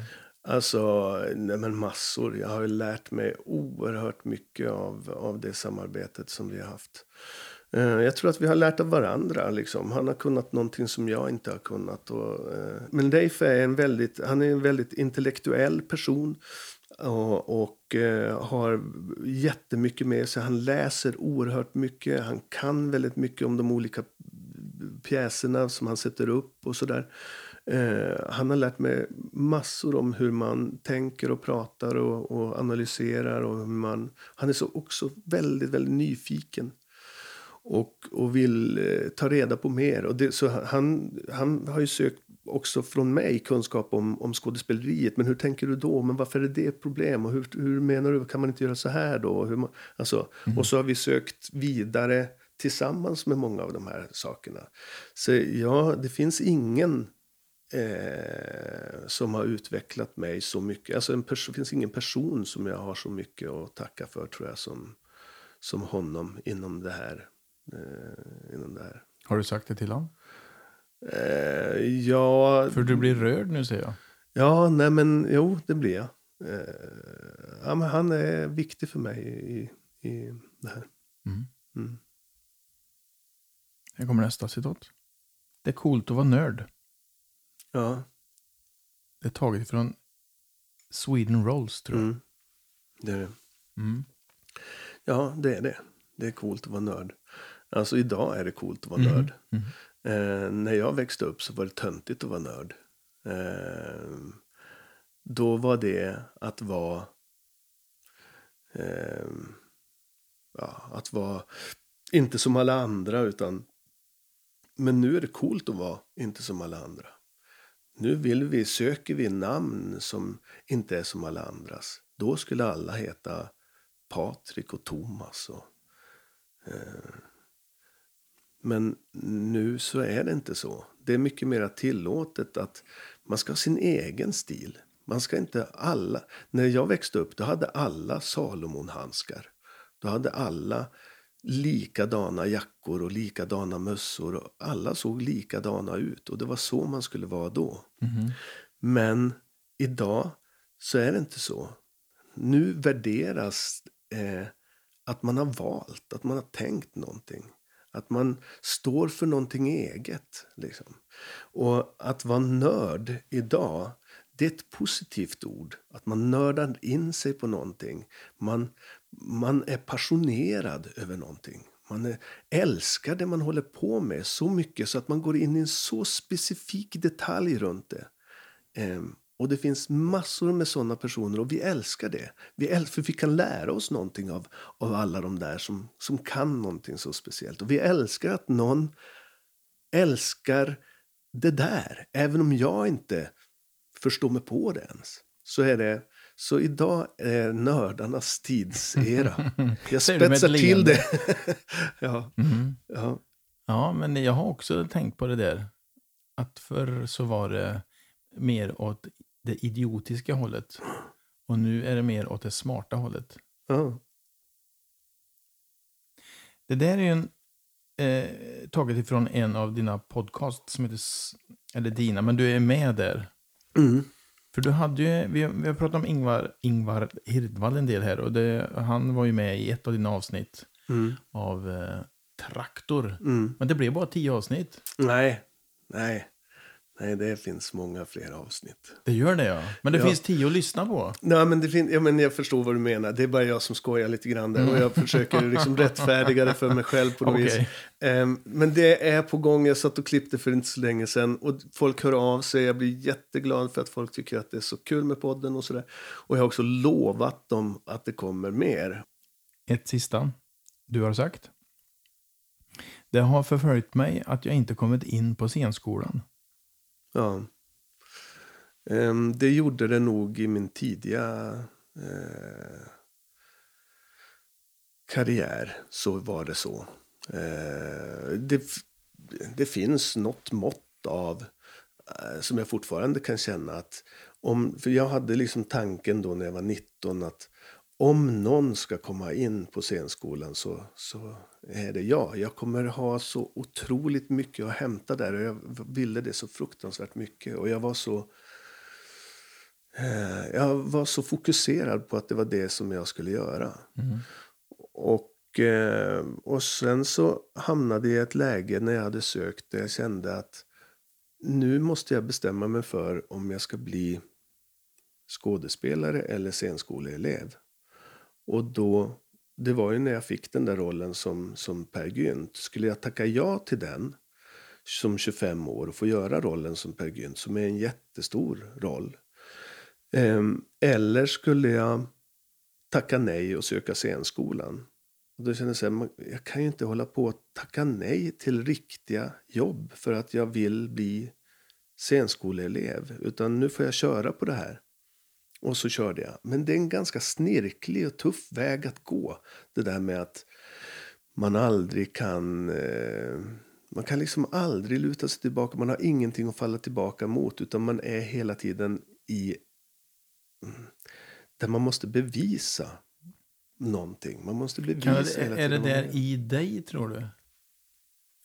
Alltså, nej men massor. Jag har ju lärt mig oerhört mycket av, av det samarbetet som vi har haft. Eh, jag tror att vi har lärt av varandra. Liksom. Han har kunnat någonting som jag inte har kunnat. Och, eh, men Leif är en väldigt, han är en väldigt intellektuell person. Och, och eh, har jättemycket med sig. Han läser oerhört mycket. Han kan väldigt mycket om de olika pjäserna som han sätter upp och sådär. Eh, han har lärt mig massor om hur man tänker och pratar och, och analyserar. Och hur man, han är så också väldigt, väldigt nyfiken och, och vill eh, ta reda på mer. Och det, så han, han har ju sökt också från mig kunskap om, om skådespeleriet. Men hur tänker du då? Men varför är det ett problem? Och hur, hur menar du? Kan man inte göra så här då? Hur man, alltså, Och så har vi sökt vidare tillsammans med många av de här sakerna. Så ja, det finns ingen eh, som har utvecklat mig så mycket. Alltså en det finns ingen person som jag har så mycket att tacka för tror jag som, som honom inom det här. Eh, inom det här. Har du sagt det till honom? Eh, ja, För du blir rörd nu ser jag. ja, nej men jo, det blir jag. Eh, ja, men han är viktig för mig i, i det här. Mm. Mm. Här kommer nästa citat. Det är coolt att vara nörd. Ja, Det är taget från Sweden Rolls tror jag. mm. det är det. Mm. Ja, det är det. Det är coolt att vara nörd. Alltså idag är det coolt att vara Mm. nörd. Mm. Eh, när jag växte upp så var det töntigt att vara nörd. Eh, då var det att vara... Eh, ja, att vara inte som alla andra utan... Men nu är det coolt att vara inte som alla andra. Nu vill vi, söker vi namn som inte är som alla andras. Då skulle alla heta Patrik och Thomas. Och, eh, men nu så är det inte så. Det är mycket mer tillåtet att man ska ha sin egen stil. Man ska inte alla... När jag växte upp då hade alla Salomon-handskar. Då hade alla likadana jackor och likadana mössor. Och alla såg likadana ut och det var så man skulle vara då. Mhm. Men idag så är det inte så. Nu värderas eh, att man har valt, att man har tänkt någonting. Att man står för någonting eget. Liksom. Och att vara nörd idag, det är ett positivt ord. Att man nördar in sig på någonting. Man, man är passionerad över någonting. Man älskar det man håller på med så mycket så att man går in i en så specifik detalj runt det. Ehm, och det finns massor med sådana personer och vi älskar det. Vi äl- för vi kan lära oss någonting av, av alla de där som, som kan någonting så speciellt. Och vi älskar att någon älskar det där. Även om jag inte förstår mig på det ens. Så är det så idag är nördarnas tidsera. Jag spetsar till det. ja, Mhm. ja. Ja, men jag har också tänkt på det där. Att förr så var det mer åt det idiotiska hållet. Och nu är det mer åt det smarta hållet. ja. Det där är ju en, eh, taget ifrån en av dina podcasts som heter, eller dina, men du är med där. Mm. För du hade ju, vi, vi har pratat om Ingvar, Ingvar Hirdvall en del här och det, han var ju med i ett av dina avsnitt Mm. av eh, traktor. Mm. Men det blev bara tio avsnitt. Nej, nej. Nej, det finns många fler avsnitt. Det gör det ja. Men det Ja. finns tio att lyssna på. Nej, men, det fin- ja, men jag förstår vad du menar. Det är bara jag som skojar lite grann där. Och jag försöker liksom rättfärdiga det för mig själv på något Okej. vis. Ehm, men det är på gång. Jag satt och klippte för inte så länge sedan. Och folk hör av sig. Jag blir jätteglad för att folk tycker att det är så kul med podden och sådär. Och jag har också lovat dem att det kommer mer. Ett sista du har sagt. Det har förföljt mig att jag inte kommit in på scenskolan. Ja. Ehm, det gjorde det nog i min tidiga eh, karriär. Så var det så. Eh, det, det finns något mått av eh, som jag fortfarande kan känna att om, för jag hade liksom tanken då när jag var 19 att om någon ska komma in på scenskolan så, så är det jag. Jag kommer ha så otroligt mycket att hämta där och jag ville det så fruktansvärt mycket. Och jag var så eh, jag var så fokuserad på att det var det som jag skulle göra. Och, eh, och sen så hamnade jag i ett läge när jag hade sökt där jag kände att nu måste jag bestämma mig för om jag ska bli skådespelare eller scenskoleelev. Och då, det var ju när jag fick den där rollen som, som Per Gynt. Skulle jag tacka ja till den som 25 år och få göra rollen som Per Gynt, som är en jättestor roll. Ehm, eller skulle jag tacka nej och söka scenskolan? Och då kände jag så här, jag kan ju inte hålla på att tacka nej till riktiga jobb för att jag vill bli scenskoleelev. Utan nu får jag köra på det här. Och så körde jag. Men det är en ganska snirklig och tuff väg att gå. Det där med att man aldrig kan... Eh, man kan liksom aldrig luta sig tillbaka. Man har ingenting att falla tillbaka mot. Utan man är hela tiden i... mm, Där man måste bevisa någonting. Man måste bevisa Kan det, är det där i dig, tror du?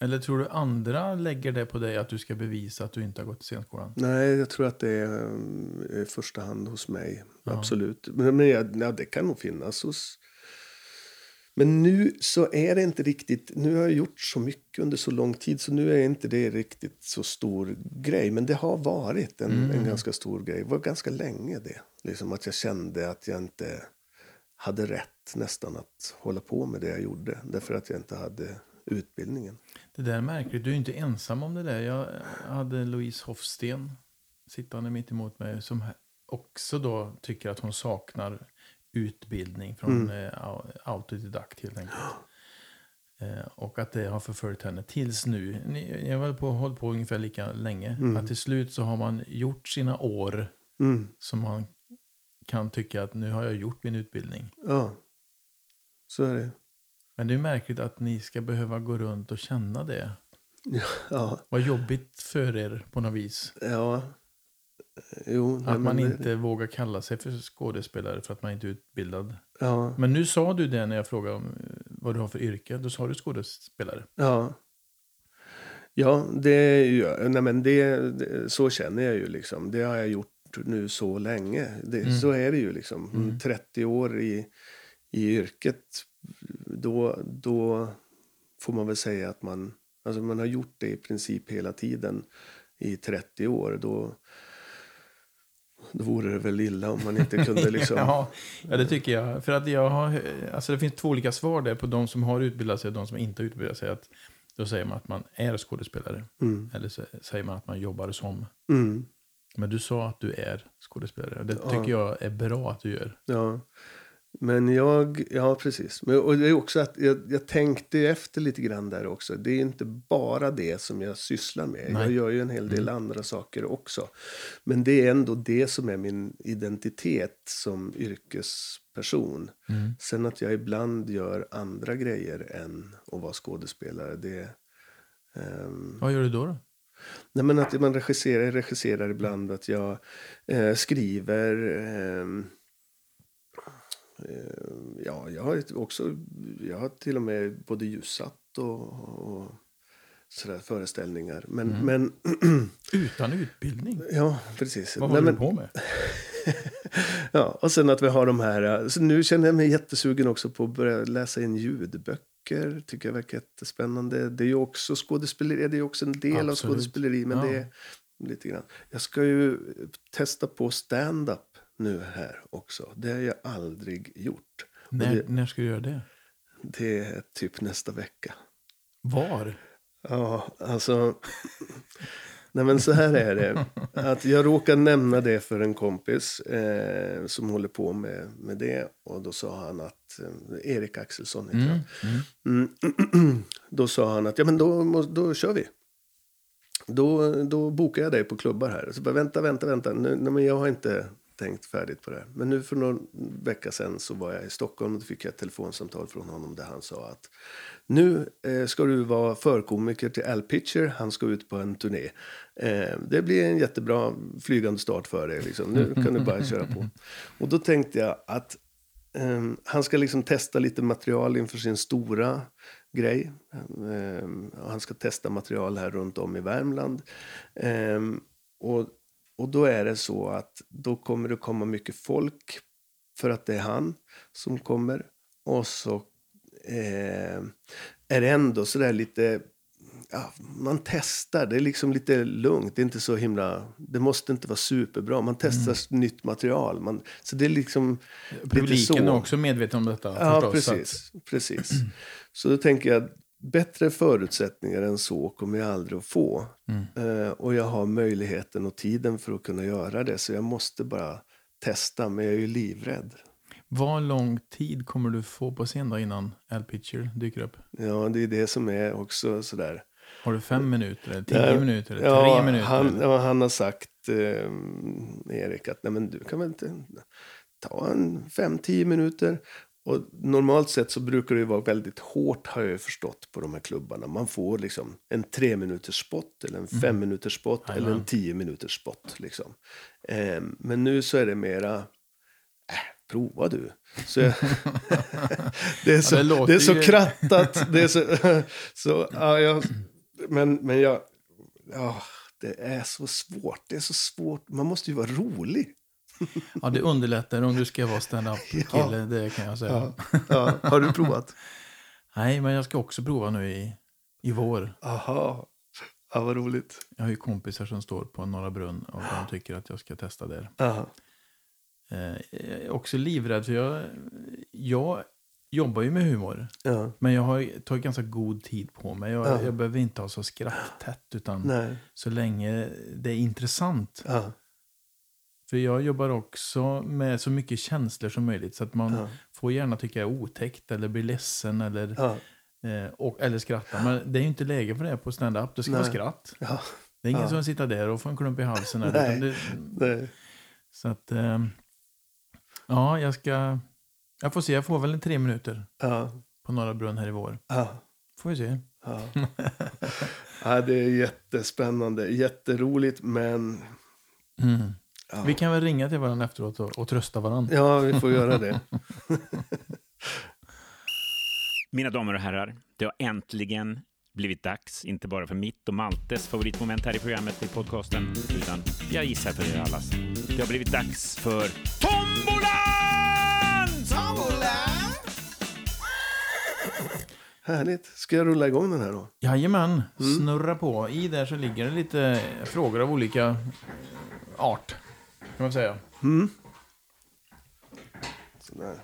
Eller tror du andra lägger det på dig att du ska bevisa att du inte har gått i scenskolan? Nej, jag tror att det är um, i första hand hos mig. Ja. Absolut. Men, men jag, ja, det kan nog finnas hos... Men nu så är det inte riktigt... Nu har jag gjort så mycket under så lång tid så nu är inte det riktigt så stor grej. Men det har varit en, Mm. en ganska stor grej. Det var ganska länge det. Liksom att jag kände att jag inte hade rätt nästan att hålla på med det jag gjorde. Därför att jag inte hade utbildningen. Det där är märkligt. Du är inte ensam om det där. Jag hade Louise Hofsten sittande mitt emot mig som också då tycker att hon saknar utbildning från Mm. eh, au- autodidakt helt enkelt. Eh, och att det har förföljt henne tills nu. Ni- Jag har på, hållit på ungefär lika länge. Mm. Att till slut så har man gjort sina år Mm. som man kan tycka att nu har jag gjort min utbildning. Ja, så är det. Men det är märkligt att ni ska behöva gå runt och känna det. Ja, Vad jobbigt för er på något vis. ja. Jo, Att man det- inte vågar kalla sig för skådespelare för att man inte är utbildad. Ja, Men nu sa du det när jag frågade om eh, vad du har för yrke. Då sa du skådespelare. ja. Ja, det nej men det, det, så känner jag ju liksom. Det har jag gjort nu så länge. Det, Mm. Så är det ju liksom. Mm. 30 år i, i yrket, då, då får man väl säga att man, alltså man har gjort det i princip hela tiden i 30 år. Då, då vore det väl illa om man inte kunde liksom... ja, ja, det tycker jag. För att jag har, alltså det finns två olika svar där på de som har utbildat sig och de som inte har utbildat sig. Att, då säger man att man är skådespelare. Mm. Eller så säger man att man jobbar som. Mm. Men du sa att du är skådespelare. Det Ja. tycker jag är bra att du gör. Ja, men jag, ja precis. Men, och det är också att jag, jag tänkte efter lite grann där också. Det är inte bara det som jag sysslar med. Nej. Jag gör ju en hel del andra saker också. Men det är ändå det som är min identitet som yrkesperson. Mm. Sen att jag ibland gör andra grejer än att vara skådespelare. Det, ehm, Vad gör du då? då? Nej, men att man regisserar, regisserar ibland att jag eh, skriver. eh, ja, jag har också, jag har till och med både ljussatt och, och sådär föreställningar. Men, Mm. men Utan utbildning? ja, precis. Vad Nej, håller men, du på med? ja, och sen att vi har de här, eh, så nu känner jag mig jättesugen också på att börja läsa in ljudböcker böcker tycker jag verkar jättespännande. Det är ju också skådespeleri, det är ju också en del Absolut. av skådespeleri. Men Ja. det är lite grann. Jag ska ju testa på stand-up nu här också. Det har jag aldrig gjort. När, det, när ska du göra det? det är typ nästa vecka. Var? Ja, alltså... Nej, men så här är det. Att jag råkade nämna det för en kompis eh, som håller på med, med det. Och då sa han att... Eh, Erik Axelsson heter han. Mm. Mm. då sa han att ja, men då, då kör vi. Då, då bokar jag dig på klubbar här. Så bara, vänta, vänta, vänta. Nu, nej, men jag har inte tänkt färdigt på det här. Men nu för någon vecka sedan så var jag i Stockholm och då fick jag ett telefonsamtal från honom där han sa att nu eh, ska du vara förkomiker till Al Pitcher. Han ska ut på en turné. Eh, det blir en jättebra flygande start för dig. Liksom. Nu kan du bara köra på. Och då tänkte jag att eh, han ska liksom testa lite material inför sin stora grej. Ehm, och han ska testa material här runt om i Värmland. Ehm, och, och då är det så att då kommer det komma mycket folk för att det är han som kommer. Och så eh, är det ändå sådär lite... Ja, man testar. Det är liksom lite lugnt. Det är inte så himla... Det måste inte vara superbra. Man testar nytt material. Man, så det är liksom lite Publiken så. är också medveten om detta. Ja, förstås, så att- precis. precis. Så då tänker jag, bättre förutsättningar än så kommer jag aldrig att få. Mm. Eh, och jag har möjligheten och tiden för att kunna göra det. Så jag måste bara testa, men jag är ju livrädd. Vad lång tid kommer du få på scen då innan Al Pitcher dyker upp? Ja, det är det som är också sådär. Har du fem minuter, eller tio Ja, minuter, eller Ja, tre minuter? han, ja, han har sagt, eh, Erik, att Nej, men du kan väl inte ta en fem, tio minuter. Och normalt sett så brukar det vara väldigt hårt har jag förstått på de här klubbarna. Man får liksom en tre minuters spot eller en fem minuters spot eller en tio minuters spot. Liksom. Eh, men nu så är det mera, äh, prova du. Så jag, det är så, det låter det är så ju- krattat. Det är så, så, ja, jag, men, men jag, ja, det är så svårt. Det är så svårt. Man måste ju vara rolig. Ja, det underlättar om du ska vara stand-up-kille, Ja. det kan jag säga. Ja. Ja, har du provat? Nej, men jag ska också prova nu i, i vår. Aha. Ja, vad roligt. Jag har ju kompisar som står på Norra Brunn och de tycker att jag ska testa där. Aha. Eh, jag är också livrädd, för jag, jag jobbar ju med humor. Ja. Men jag har tagit ganska god tid på mig. Jag, Ja. jag behöver inte ha så skratttätt, utan Nej. så länge det är intressant. Ja. För jag jobbar också med så mycket känslor som möjligt. Så att man Ja. får gärna tycka är otäckt eller bli ledsen eller, Ja. eh, och, eller skratta. Men det är ju inte läge för det på stand-up. Det ska vara Nej. skratt. Ja. Det är ingen som sitter där och får en klump i halsen. Eller, det, Nej. så att, eh, ja, jag ska... Jag får se, jag får väl en tre minuter på Norra Brunn här i vår. Ja. Får vi se. Ja, det är jättespännande. Jätteroligt, men... Mm. Ja. Vi kan väl ringa till varandra efteråt och, och trösta varandra. Ja, vi får göra det. Mina damer och herrar, det har äntligen blivit dags, inte bara för mitt och Maltes favoritmoment här i programmet i podcasten, utan jag gissar för er allas. Det har blivit dags för Tombolan! Härligt. Ska jag rulla igång den här då? Jajamän, Mm. snurra på. I där så ligger det lite frågor av olika art. Kan man säga. Sådär.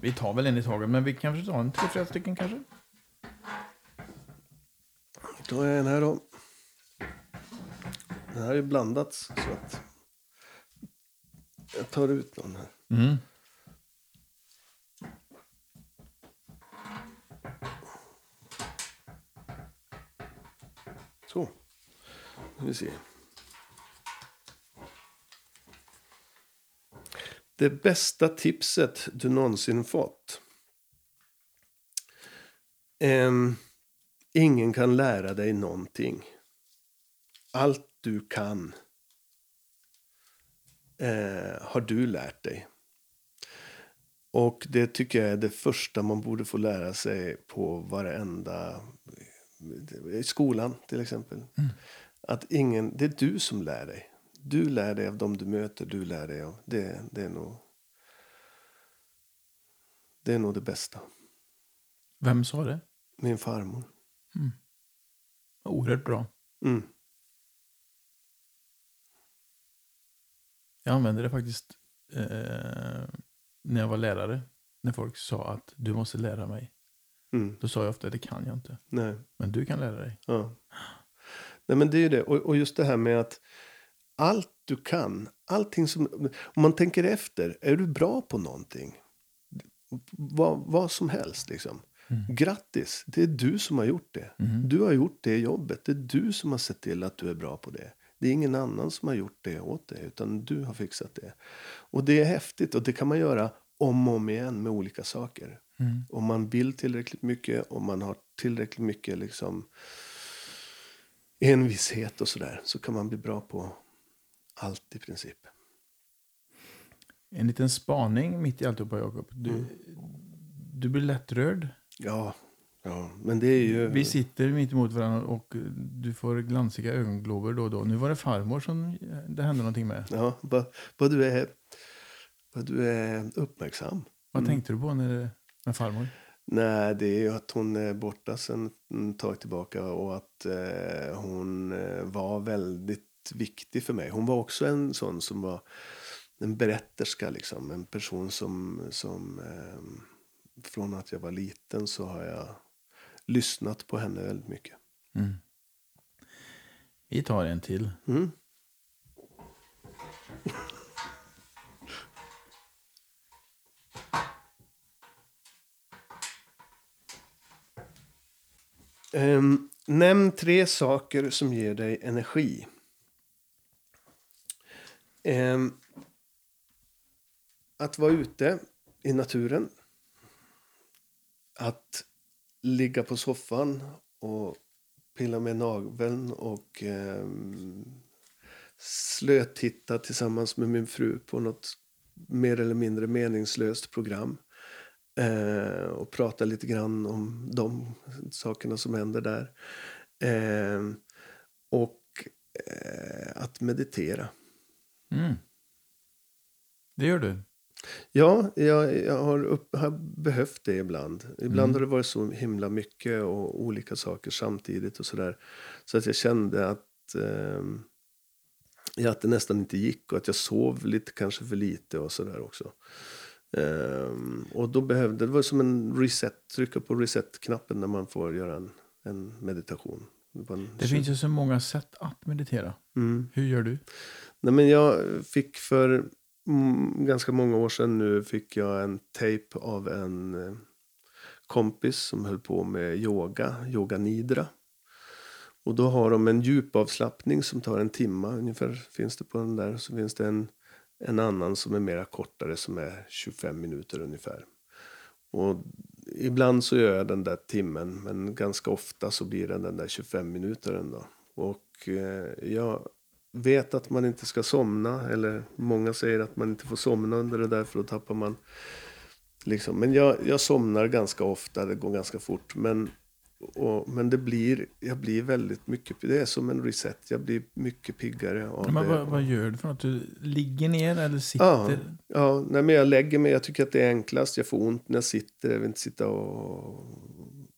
Vi tar väl en i taget, men vi kanske tar en tre, fyra stycken kanske. Då är en här då. Den här är blandats så att jag tar ut någon här. Mm. Så. Nu vi se. Det bästa tipset du någonsin fått? Ehm, ingen kan lära dig någonting. Allt du kan eh, har du lärt dig. Och det tycker jag är det första man borde få lära sig på varenda... I skolan till exempel. Att ingen, det är du som lär dig. Du lär dig av dem du möter, du lär dig av. Det, det är nog... Det är nog det bästa. Vem sa det? Min farmor. Oerhört bra. Mm. Jag använde det faktiskt eh, när jag var lärare. När folk sa att du måste lära mig. Mm. Då sa jag ofta det kan jag inte. Nej. Men du kan lära dig. Ja. Nej, men det är ju det. Och, och just det här med att allt du kan, allting som... Om man tänker efter, är du bra på någonting? Vad, vad som helst liksom. Grattis, det är du som har gjort det. Du har gjort det jobbet. Det är du som har sett till att du är bra på det. Det är ingen annan som har gjort det åt dig, utan du har fixat det. Och det är häftigt och det kan man göra om och om igen med olika saker. Om man vill tillräckligt mycket, om man har tillräckligt mycket liksom envishet och sådär, så kan man bli bra på allt i princip. En liten spaning mitt i alltihopa, Jakob. Du, du blir lättrörd. Ja, ja, men det är ju... Vi sitter mitt emot varandra och du får glansiga ögonglober då och då. Nu var det farmor som det hände någonting med. Ja, vad, du är, vad du är uppmärksam. Vad tänkte du på när, med farmor? Nej, det är ju att hon är borta sen ett tag tillbaka och att eh, hon eh, var väldigt viktig för mig. Hon var också en sån som var en berätterska, liksom. En person som, som eh, från att jag var liten så har jag lyssnat på henne väldigt mycket. Vi tar en till. Mm. Ehm, nämn tre saker som ger dig energi. Eh, att vara ute i naturen. Att ligga på soffan och pilla med nageln och eh, slötitta tillsammans med min fru på något mer eller mindre meningslöst program. Eh, och prata lite grann om de sakerna som händer där. Eh, och eh, att meditera. Mm. Det gör du. Ja, jag, jag har, upp, har behövt det ibland. Ibland har det varit så himla mycket och olika saker samtidigt och sådär. Så att jag kände att, eh, att det nästan inte gick och att jag sov lite kanske för lite och sådär också. Ehm, och då behövde, det var som en reset, trycka på reset-knappen när man får göra en, en meditation. Det, en, Det finns ju så många sätt att meditera. Mm. Hur gör du? Nej, men jag fick för mm, ganska många år sedan nu fick jag en tejp av en eh, kompis som höll på med yoga, yoga nidra. Och då har de en djupavslappning som tar en timme ungefär finns det på den där. Så finns det en, en annan som är mera kortare som är 25 minuter ungefär. Och ibland så gör jag den där timmen men ganska ofta så blir det den där 25 minuteren då. Och eh, jag vet att man inte ska somna eller många säger att man inte får somna under det där för då tappar man liksom. Men jag, jag somnar ganska ofta, det går ganska fort. Men, och, men det blir, jag blir väldigt mycket, det är som en reset. Jag blir mycket piggare av Men det. vad, vad gör du för något? Du ligger ner eller Ja, sitter? ja nej, men jag lägger mig. Jag tycker att det är enklast. Jag får ont när jag sitter. Jag vill inte sitta och,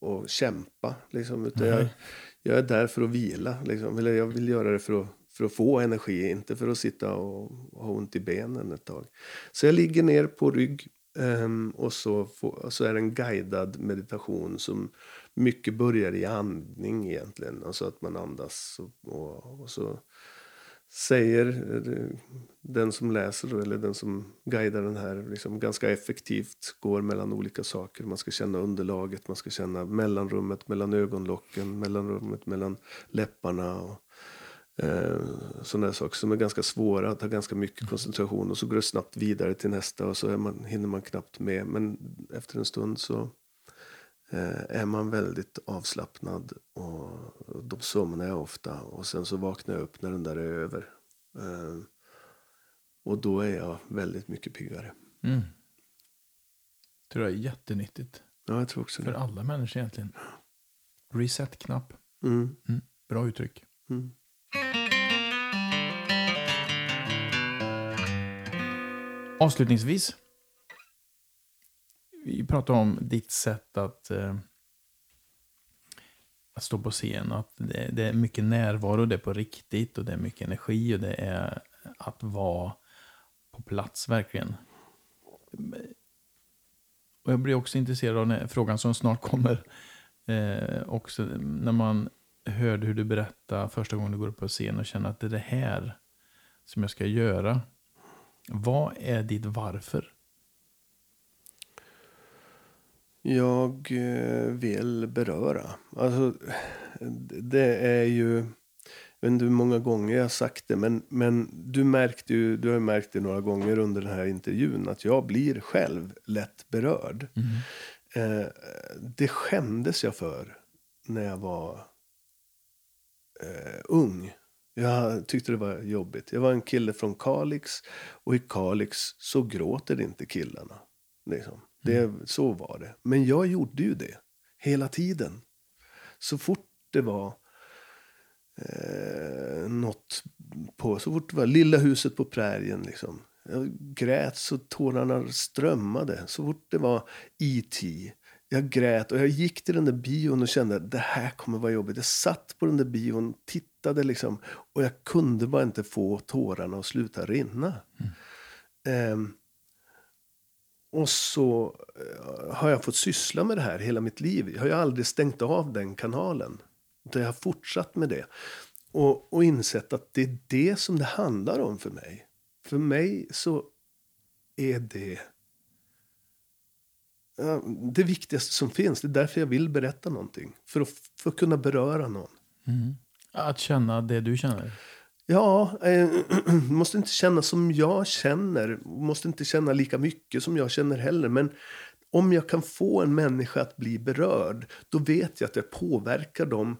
och kämpa. Liksom, utan jag, Nej. jag är där för att vila. Liksom. Eller jag vill göra det för att, för att få energi, inte för att sitta och, ha ont i benen ett tag. Så jag ligger ner på rygg ehm, och så, får, så är det en guidad meditation som mycket börjar i andning egentligen. Alltså att man andas och, och, och så säger eh, den som läser eller den som guidar den här liksom ganska effektivt går mellan olika saker. Man ska känna underlaget, man ska känna mellanrummet mellan ögonlocken, mellanrummet mellan läpparna och sådana här saker som är ganska svåra, tar ganska mycket koncentration och så går det snabbt vidare till nästa och så man, hinner man knappt med. Men efter en stund så eh, är man väldigt avslappnad och då somnar jag ofta och sen så vaknar jag upp när den där är över. Eh, och då är jag väldigt mycket piggare. Mm. tror jag är jättenyttigt. Ja, jag tror också För det. alla människor egentligen. Reset-knapp. Mm, Mm. Bra uttryck. mm. Avslutningsvis. Vi pratade om ditt sätt att eh, att stå på scen. Att det, det, är mycket närvaro, det är på riktigt och det är mycket energi och det är att vara på plats verkligen. Och jag blir också intresserad av den frågan som snart kommer. Eh, också när man hörde hur du berättade första gången du går upp på scen och känner att det är det här som jag ska göra. Vad är ditt varför? Jag eh, vill beröra. Alltså, det är ju... Jag vet inte hur många gånger jag har sagt det, men, men du, märkte ju, du har märkt det några gånger under den här intervjun att jag blir själv lätt berörd. Mm. Eh, det skämdes jag för när jag var eh, ung. Jag tyckte det var jobbigt. Jag var en kille från Kalix och i Kalix så gråter inte killarna. Liksom. Det, mm. Så var det. Men jag gjorde ju det hela tiden. Så fort det var eh, något på, så fort det var lilla huset på prärien liksom. Jag grät så tårarna strömmade. Så fort det var E.T. Jag grät och jag gick till den där bion och kände att det här kommer vara jobbigt. Jag satt på den där bion, tittade liksom och jag kunde bara inte få tårarna att sluta rinna. Mm. Um, och så eh, har jag fått syssla med det här hela mitt liv. Jag har ju aldrig stängt av den kanalen. Utan jag har fortsatt med det. Och, och insett att det är det som det handlar om för mig. För mig så är det det viktigaste som finns. Det är därför jag vill berätta någonting. För att, för att kunna beröra någon. Mm. Att känna det du känner? Ja, eh, måste inte känna som jag känner. Måste inte känna lika mycket som jag känner heller. Men om jag kan få en människa att bli berörd, då vet jag att jag påverkar dem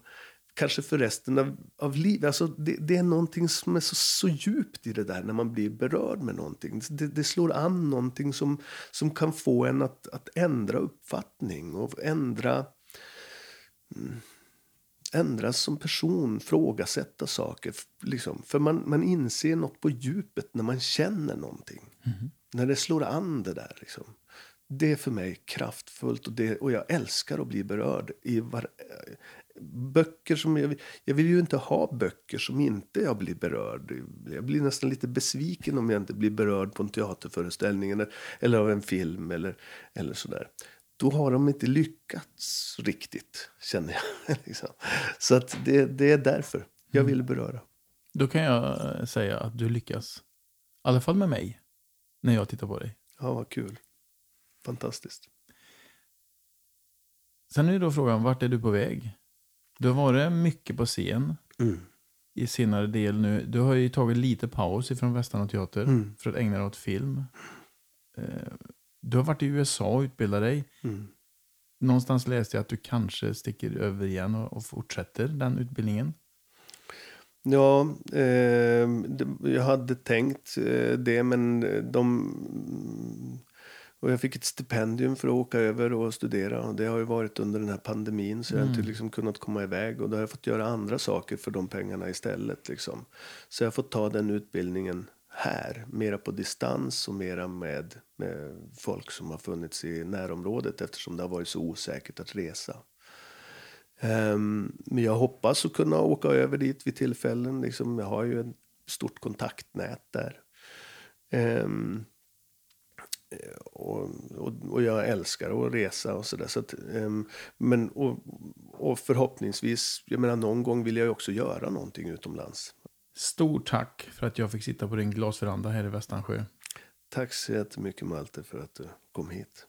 kanske för resten av, av livet. Alltså det, det, är någonting som är så, så djupt i det där när man blir berörd med någonting. Det, det slår an någonting som, som kan få en att, att ändra uppfattning och ändra mm, ändras som person, frågasätta saker. Liksom. För man, man inser något på djupet när man känner någonting. Mm. När det slår an det där. Liksom. Det är för mig kraftfullt och, det, och jag älskar att bli berörd i var, böcker som jag, jag vill ju inte ha böcker som inte jag blir berörd. Jag blir nästan lite besviken om jag inte blir berörd på en teaterföreställning eller, eller av en film eller, eller sådär. Då har de inte lyckats riktigt, känner jag. liksom. Så att det, det är därför jag vill beröra. Då kan jag eh, säga att du lyckas. I alla fall med mig. När jag tittar på dig. Ja, vad kul. Fantastiskt. Sen är då frågan, vart är du på väg? Du har varit mycket på scen mm. i senare del nu. Du har ju tagit lite paus ifrån Västanå Teater mm. för att ägna dig åt film. Eh, du har varit i USA och utbildat dig. Mm. Någonstans läste jag att du kanske sticker över igen och, och fortsätter den utbildningen. Ja, eh, jag hade tänkt eh, det, men de och jag fick ett stipendium för att åka över och studera. Och det har ju varit under den här pandemin så jag har inte mm. liksom kunnat komma iväg. Och då har jag fått göra andra saker för de pengarna istället. Liksom. Så jag har fått ta den utbildningen här, mera på distans och mera med, med folk som har funnits i närområdet eftersom det har varit så osäkert att resa. Um, men jag hoppas att kunna åka över dit vid tillfällen. Liksom, jag har ju ett stort kontaktnät där. Um, och, och, och, jag älskar att resa och sådär. Så um, men, och, och, förhoppningsvis, jag menar någon gång vill jag också göra någonting utomlands. Stort tack för att jag fick sitta på din glasveranda här i Västansjö. Tack så jättemycket Malte för att du kom hit.